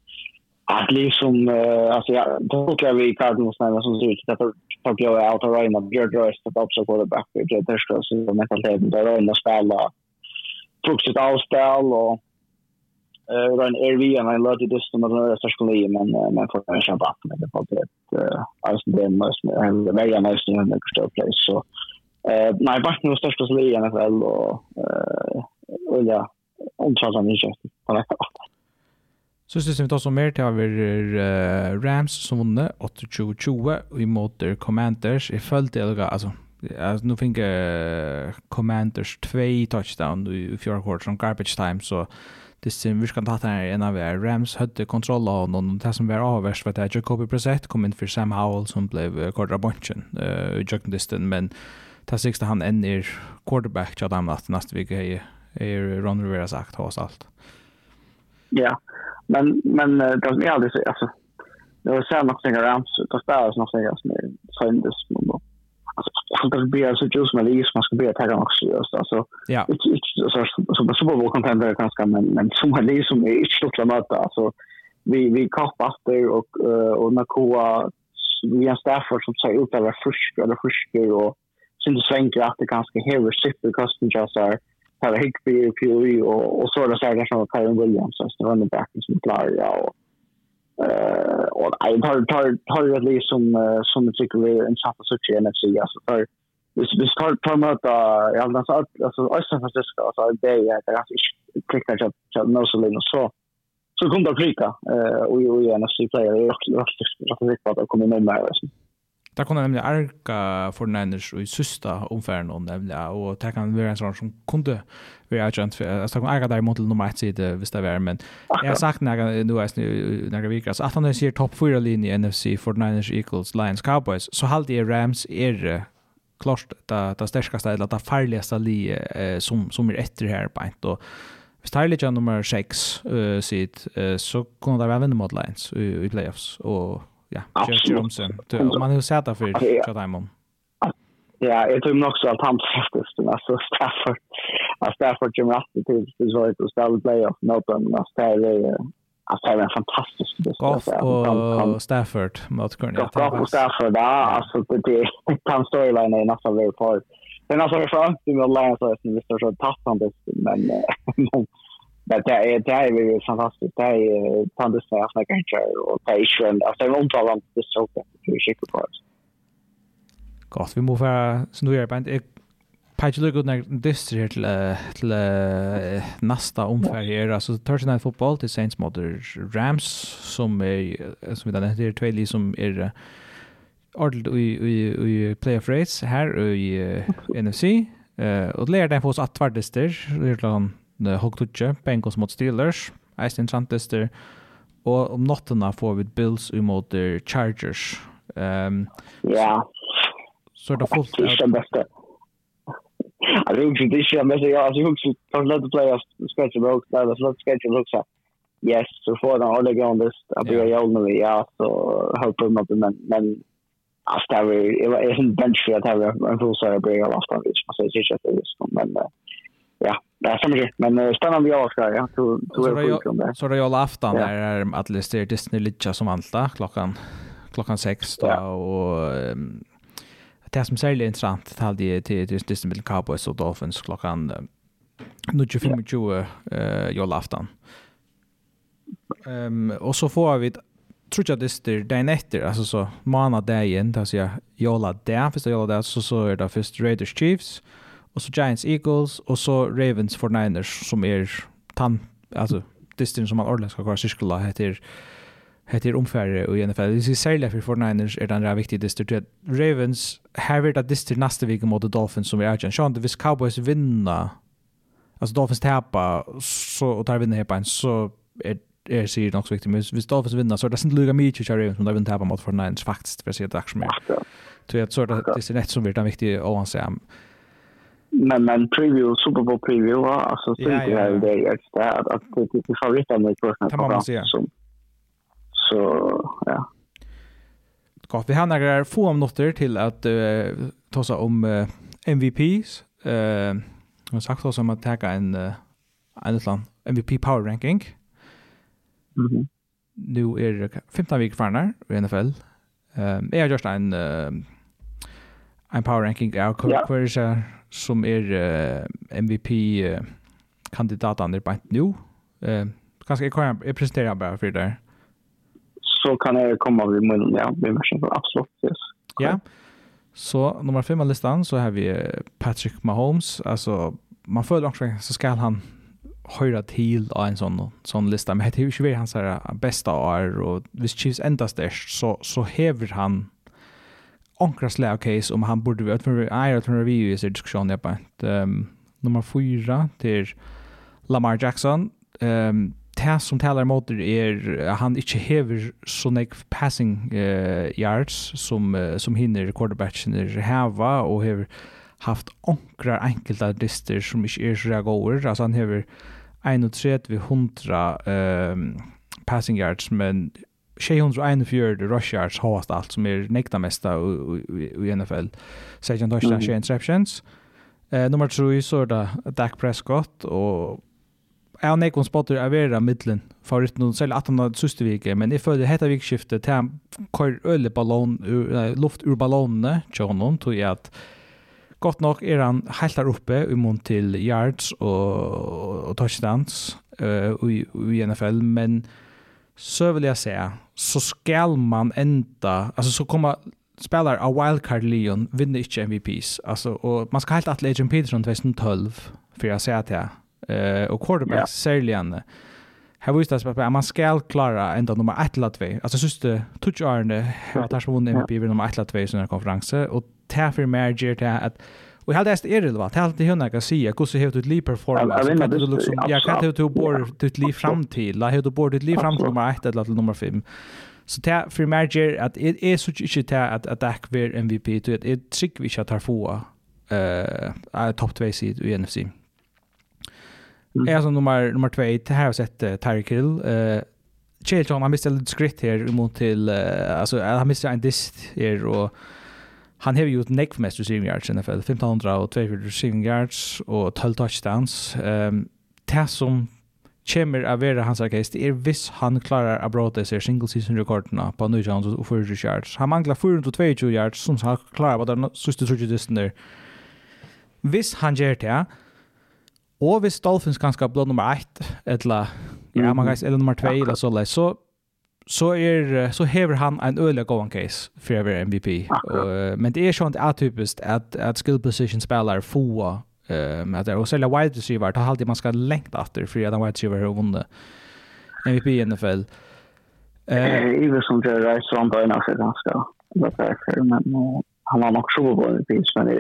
B: att liksom uh, alltså jag tolkar vi Cardinals när som ser ut att ta på out och Ryan och Björn Royce att också gå det back i det där så så med att det där Ryan och spela fruktigt avspel och eh Ryan Ervi och i love det som den där stackars kollegan men men för en champagne med det på det eh alltså det måste han det var måste han det förstå place. Så eh nej bara nu största ligan i NFL och eh och ja omtrent han inte på det
A: Så syns vi også mer til over uh, Rams som vunnet 8-20-20 og imot Commanders. Jeg følte det, altså, altså nå finner uh, Commanders 2 touchdown i i fjord kvart som garbage time så det ser vi skal ta här en av er Rams hade kontroll av noen, og det som var avverst var at Jacobi Brissett kom inn for Sam Howell som ble blev quarterbacken uh, i Jackson Diston men det sista han än är quarterback jag neste vik er, er Ron Rivera sagt har allt.
B: Ja, men, men det är aldrig så, alltså, det var sen också en rams, det spelas något är sändes söndes, alltså, det blir så just med det som man ska bli att ta också, just, alltså,
A: ja.
B: så Super Bowl contender kanske ganska, men, men som är det som är inte stort att möta, alltså, vi, vi kappaster och, och Nakoa, vi har Stafford som säger ut att det eller fusker, och, Sinti svenker att det ganske hever sitt i kosten just Per Higby, i Pui och, och så är det säkert som Kyron Williams, som running back som klarar ja, och eh och jag tar tar tar det liksom som uh, jag tycker är en chans att i NFC alltså för hvis vi tar, tar med at ja, altså, altså, Øystein Francisco, altså, det er jeg, jeg har ikke klikket til at nå så lenge, så så kom det å flyka, og jo, jeg er nesten pleier, jeg har ikke lyst til at det kom i nummer, liksom.
A: Da kunne nemlig arka for Niners i systa omfæren og nemlig, og det kan være en sånn som kunne være agent, Altså, det kan arka der imot til nummer ett side, hvis det er, men jeg har sagt når jeg nå er når jeg virker, altså at han sier topp 4 linje i NFC, for Niners, Eagles, Lions, Cowboys, så halte jeg Rams er klart det, det sterkaste, eller det farligaste li eh, som, som er etter her på en, og Hvis det er litt nummer 6 uh, sitt, uh, så kunne det være vennemot Lions i, i playoffs, og ja, Kjell Romsen. Man har ju sett det för Chad Diamond.
B: Ja, jag tror också att han faktiskt, alltså Stafford, att Stafford kommer alltid till det så att ställa playoff mot dem, alltså det är Alltså det är en fantastisk
A: Goff och Stafford mot Gurney.
B: Goff och Stafford, ja. Alltså det är en storyline i nästan väldigt par. Det är nästan för önskt med Lions, som vi står så tassande, men Men det är det är ju fantastiskt. Det är fantastiskt att jag kan och det är ju en att det är omtalande det så att det är skickligt på oss.
A: Gott, vi måste snurra på en Patch look good next this year till till nästa omfärg är alltså Thursday Night Football till Saints Mother Rams som är som vi där heter två som är ordentligt i i i playoff race här i NFC eh och lär den för oss att tvärdister Irland Hogtutje, Bengals mot Steelers, eisen Santester, og om nottena får vi Bills imot Chargers.
B: Um, ja.
A: Så er det fullt...
B: Det er ikke det beste. Alltså jag tror det är det bästa. Alltså jag tror att låta playa sketch med också. Alltså låta sketch med också. Yes, så får den hålla igång det. jeg blir jag nu. Ja, så håper jeg inte. Men, men alltså det är en bench för att ha en full fullsare bring av avstånd. Man säger inte att det är just. Men Ja, som sagt, men spännande jag ska ja. Så så är det
A: sjukt om. Så det är ju afton där är att det är Disney lite som alltid klockan klockan 6 då och det som särskilt intressant hade det till till Disney Bill Cowboys och Dolphins klockan nu 25 eh jag afton. Ehm och så får vi tror jag det är dagen efter alltså så måndag dagen där så jag jola där första jola där så så är det först Raiders Chiefs og så Giants Eagles, og så Ravens 49ers, som er tan alltså distin som man ordentligt ska kvar syskulla, heter heter omfärre och i NFL. Det er særlig for 49ers er den viktiga viktige distur. Ravens har vært at distur nästa vecka mot Dolphins som er agent. Sean, hvis Cowboys vinner, alltså Dolphins täpa så, och tar vinner hepa en, så er er sier nok så viktigt men hvis Dolphins vinner, så er det inte lukka mycket til Ravens, men de vinner täpa mot 49ers faktisk, for å si det akkurat mer. Så jeg tror det är nett som blir den viktiga og han
B: men men preview Super Bowl preview va? Alltså så det är det extra att det är favoriten med personen kan så så ja.
A: Gott vi har några få om noter till att uh, ta om uh, MVPs eh uh, har sagt oss om att ta en uh, en MVP power ranking.
B: Mm -hmm.
A: nu är det 15 veckor kvar i NFL um, jag har gjort en uh, en power ranking av hur hur som er uh, MVP-kandidatene uh, bænt nå. Uh, kanskje jag kan, presentera bara för for det
B: Så kan jag komma vid i munnen, ja. Vi er for absolut. yes.
A: Ja, så nummer fem av listan så har vi Patrick Mahomes. Alltså, man føler også så ska han höra till av en sån sån lista, men det er jo ikke hans bästa år, och hvis Chiefs enda størst, så, så hever han onkra slag case om han borde vara för är att vi ju är diskussion där på. Ehm nummer 4 till Lamar Jackson. Ehm det som talar mot det är han inte hever så nek passing uh, yards som uh, som hinner quarterbacken hava och hever haft onkrar enkelta lister som inte är så goda. Alltså han hever 31 vid 100 um, passing yards men 641 rushers hoast allt som är nekta mesta i NFL. Sejan touchdown, mm. interceptions. Eh, nummer 3 så är det Dak Prescott och jag har nekon spotter av era middelen favoritt noen selv at han har søste vike, men jeg føler hette vikskiftet til han kvar øle ballon, ur, luft ur ballonene til tog jeg at godt nok er han helt der oppe imot til yards og, og touchdowns uh, i, i NFL, men så vill jag säga så skall man enda alltså så kommer spelare av wildcard Leon vinner inte MVPs alltså och man ska helt att Legend Peterson 2012 för jag säger att jag eh och quarterback yeah. Serlian har visst att man ska klara ända nummer 1 eller 2. Alltså syste touch arne har tagit vunnit MVP vid nummer 1 eller 2 i sina konferenser. Och därför Merger till det att Och helt är det relevant. Helt det hon kan säga hur så helt ut liv performance. Jag vet inte liksom jag kan inte hur bor ditt liv fram till. Jag hur bor ditt liv fram till nummer 1 eller till nummer 5. Så det för manager att det är så inte det att att det är MVP till att det trick vi ska ta få eh topp 2 sid i NFC. Är som nummer nummer 2 det här har sett uh, Tyreek Hill eh Chelton har missade lite skritt här mot till alltså han har missade en dist här och han har gjort neck mest receiving yards i NFL, 1500 och 2 receiving yards och 12 touchdowns. Ehm um, det som kommer att vera hans case det är viss han klarar att bråta sig single season rekorderna på 900 och 40 yards. Han manglar 422 yards som han klarar på den sista 30 distansen Viss han gör det, og viss Dolphins kanskje blir nummer 1, eller ja, man kan eller nummer 2, eller så, så så är så hever han en öliga gåvan case för över MVP. Uh, men det är sånt atypiskt att att skill position spelare få ehm att det och sälja wide receiver tar alltid man ska längta efter för att wide receiver har vunnit MVP i NFL.
B: Eh Iver som det är så han börjar nästa ganska bra för men han har nog så bra det men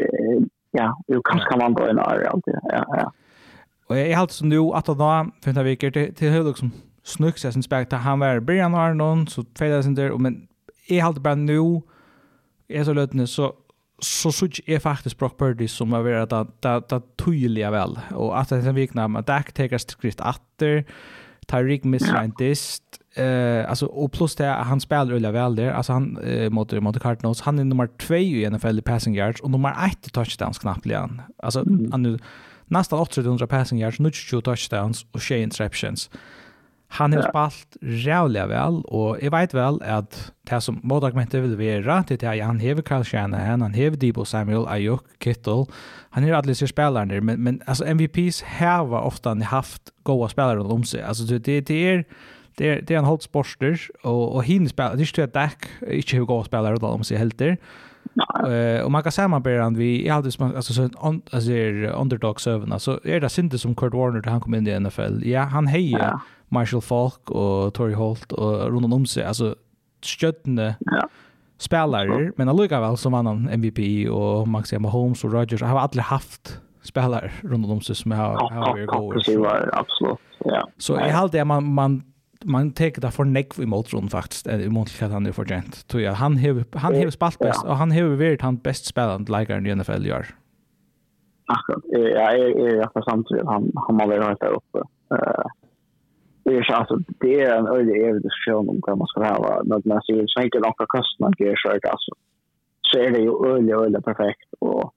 B: ja, ju kanske kan man börja när alltid. Ja, ja.
A: Och jeg har som du, att då för den viker, til, till høy liksom snyggt så jag syns han var i början av Arnon så fejlade sin där men jag har bara nu är så lötande så så såg är faktiskt Brock Purdy som har varit att det det tydliga väl och att det sen vikna med Dak tar skrift åter Tyreek missar en dist eh alltså och plus det han spelar väl väl där alltså han eh, mot mot Cardinals han är nummer 2 i NFL i passing yards och nummer 1 i touchdowns knappt igen alltså mm. han nu nästan 800 passing yards nu 20 touchdowns och 6 interceptions. Han har spalt rævlig vel, og jeg vet vel at det som motargumentet vil være, det er at han hever Carl Shanahan, han hever Debo Samuel, Ayuk, Kittel, han hever alle disse spillerne, men, men altså, MVPs har ofte han haft gode spillere rundt om seg. Altså, det, det er det er, det er en holdt sporster, og, og hinn spiller, det er ikke at Dak ikke har gode spillere rundt om seg helter, Uh, og man kan samarbeide han vi i alltid alltså så on, alltså underdog serverna så är det inte som Kurt Warner då han kom in i NFL. Ja, han hejer ja. Marshall Falk och Tori Holt och om Omse, alltså stjärnor. Ja. Spelare, men allikevel som annan MVP och Maxi Mahomes och Rodgers har aldrig haft spelare runt om sig som har har varit
B: goda. Absolut. Ja.
A: Så jag håller det man man man tek det for nekv i motron faktisk, i motron at han er fortjent. Tror jeg, han har, han har spalt best, og han har vært han best spillende leikeren i NFL i år.
B: Akkurat, ja, jeg er rett samtidig, han, han må være høyt der oppe. Uh, det är så alltså det är en öde evig diskussion om vad man ska ha när man ser så inte långa kostnader det är så att alltså så är det ju öde öde perfekt och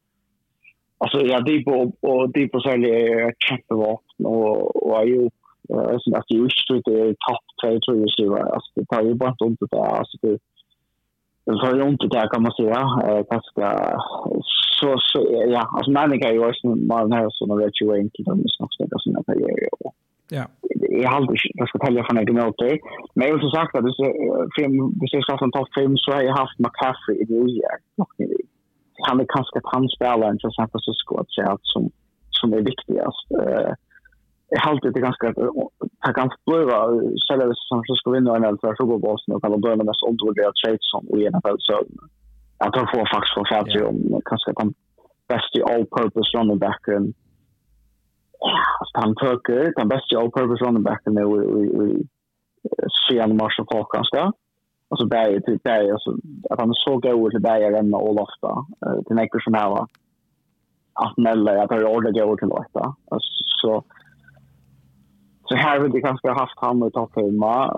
B: alltså ja det på och det på så är det jättevapen och och ju alltså att ju så det är topp 2 tror jag så alltså det tar ju bara inte det alltså det Det tar ju inte det kan man säga. Ganska så så ja, alltså man kan ju också man har såna rätt ju inte de snackar såna perioder.
A: Ja.
B: Jag har aldrig, jag ska tälja från egen åter. Men jag har också sagt att det hvis jag ska ha en topp 5 så har jag haft McCaffrey i det nya. Han är kanske att han spelar en San Francisco att säga att som, som är viktigast. Jag har alltid det ganska att han kan förlora sälja San Francisco vinner en eller två gåbåsen och kan de börja med mest omdåliga trades som i NFL. Så Jag tar få faktiskt för färdigt om kanske kan bäst i all-purpose running backen han tog den bästa all purpose running backen nu vi vi vi ser Marshall Falk kanske alltså bäj till bäj där alltså att han så går till där än all ofta till nästa som här att Mella att jag ordet går till ofta så så här vill det kanske haft han och ta filma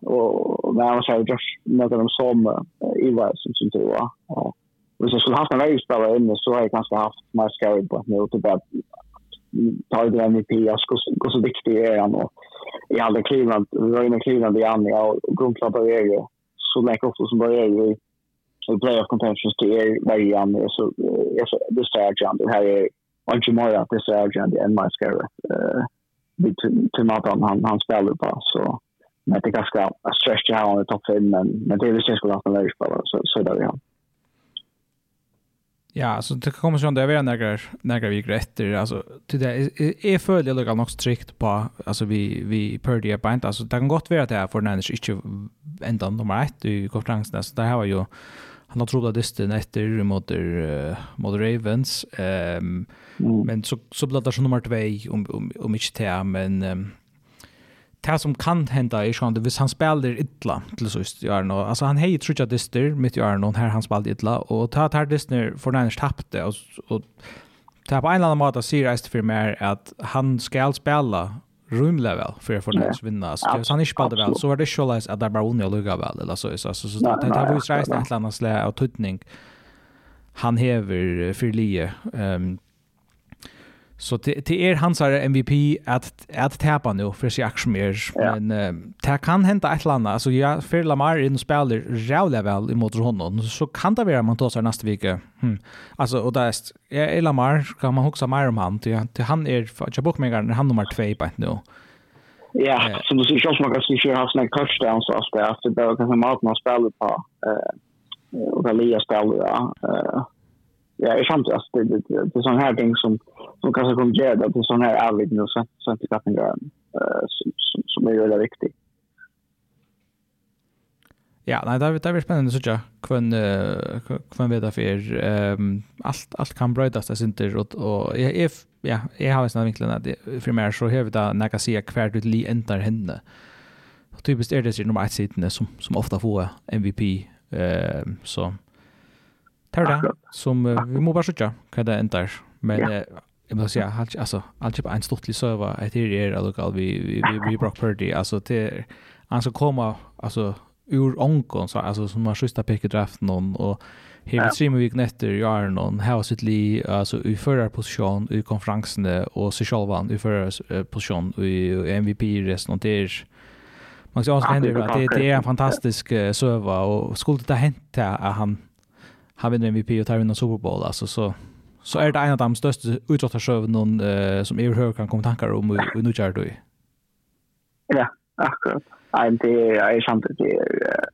B: och när jag säger just något om som i vad som syns det var. och hvis jeg skulle haft en veispillere inne, så har jeg kanskje haft mer scary på at nå til tar det MVP jag ska gå så viktig är han och i alla Cleveland vi var inne i Cleveland i andra och grundklappar är ju så mycket också som börjar ju i playoff contentions till er varje andra så eh, är så det är ju det här är Angie Moya det är ju en majskare. scare till Martin han han spelar på så men det är ganska stretch jag har är topp 5 men men det är ju så skulle ha en läge så så där är han.
A: Ja, så det kommer sånn det vi några några vi efter alltså till det är för det lukar nog strikt på alltså vi vi per det på alltså det kan gott vara att det är för den är inte ända nummer 1 i konkurrensen så det här var ju han har trott dysten efter mot uh, mot Ravens ehm um, mm. men så så blir det som nummer 2 om om om inte men um, det som kan hända är sånt det hvis han spelar illa till så just gör något alltså han hej tror jag det dyster mitt gör någon här han spelar illa och ta tar dyster för den tappade och och ta på en annan måte ser jag för mer att han ska spela room level för för den vinna. Så han är spelade väl så var det självs att det bara onödigt lugga väl eller så så så så det har vi ju rejst ett annat slä och tutning han häver för lie ehm Så det, är er hans MVP at, at tapa nu för sig action mer. Ja. Men uh, det kan hända ett landa. Alltså jag för Lamar in spelar jävla väl emot honom. Så kan det vara man tar sig nästa vecka. Hm. Alltså och där är Lamar kan man huxa mer om han. till det han är jag bok mig han nummer 2 på nu.
B: Ja, så du ser också man kan se hur han snackar touchdowns så att Det behöver det kan man spelar på. Eh och Galia spelar ja. Eh ja, jag känner att det, det, det, det är sådana här ting som, som kanske kommer att göra det är sådana här avvikning och centerkappen uh, som, som, som är väldigt viktigt.
A: Ja, nej, det är, det är spännande så jag hvem vet veta for. ehm allt allt kan brötas det synter och och jag är ja, jag har såna vinklarna at för mer så har vi där när jag ser hver ut li ender henne. Og typiskt är det ju nummer 1-sidene som som ofta får MVP ehm så Tar det, som vi må bare slutte hva det ender. Men jeg må si, altså, alt kjøper en stortlig søva. Etter er allokal vi, vi, vi Brock Purdy, altså til han skal komme, altså, ur onkon så, altså, som har skjøsta pekket draften noen, og her vi streamer vi gnetter i Arnon, her sitt li, altså, i førre posisjon, i konferansene, og seg sjølvan, i förra position i MVP-resten, og det er, man kan si, det er en fantastisk søva, og skulle det hente at han, han vinner MVP och tar vinner Super Bowl alltså så så är det en av de största utåtarsövna uh, som överhuvud kan komma tankar om och nu kör du
B: Ja, akkurat. Nej, det är sant det är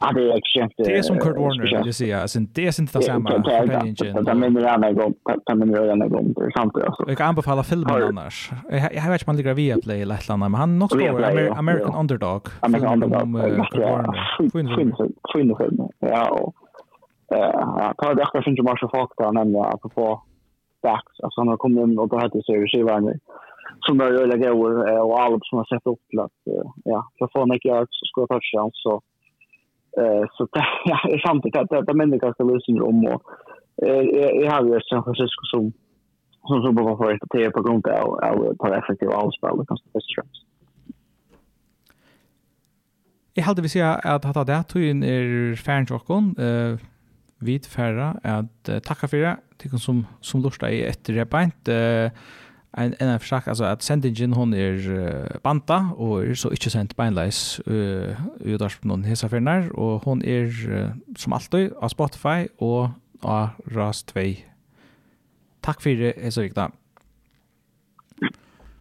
B: Ja, det är extremt.
A: Det är som Kurt Warner, vill ser jag. Alltså, det är inte det samma.
B: Det minner gärna igång. Det minner gärna igång. Det är sant samtidigt.
A: Jag kan anbefala filmen annars. Jag vet inte om han ligger via play eller ett annat, men han är nog stor. American Underdog.
B: American Underdog. Fin film. Ja, och tar det akkurat ikke masse folk der, nemlig at få backs, altså han har kommet inn og da hette seg skiverne, som er øyla gauer, og alle som har sett opp til at, ja, for å få meg ikke at skulle ta seg, så så det er samtidig at det er mennesker løsninger om, og jeg har jo San Francisco som som som bara för att det på grund av av på effektiv allspel kan det stress.
A: Jeg heldig vi sier at hatt av det, tog inn er færen til vi færre at uh, takka for det, till som, som lortet i etter det. Uh, en, en av sak, altså at sendingen hon er uh, banta, og er så ikke sent beinleis uh, ut av hesa hesaferner, og hon er uh, som alltid på Spotify og på RAS 2. Takk för det, så Vikdam.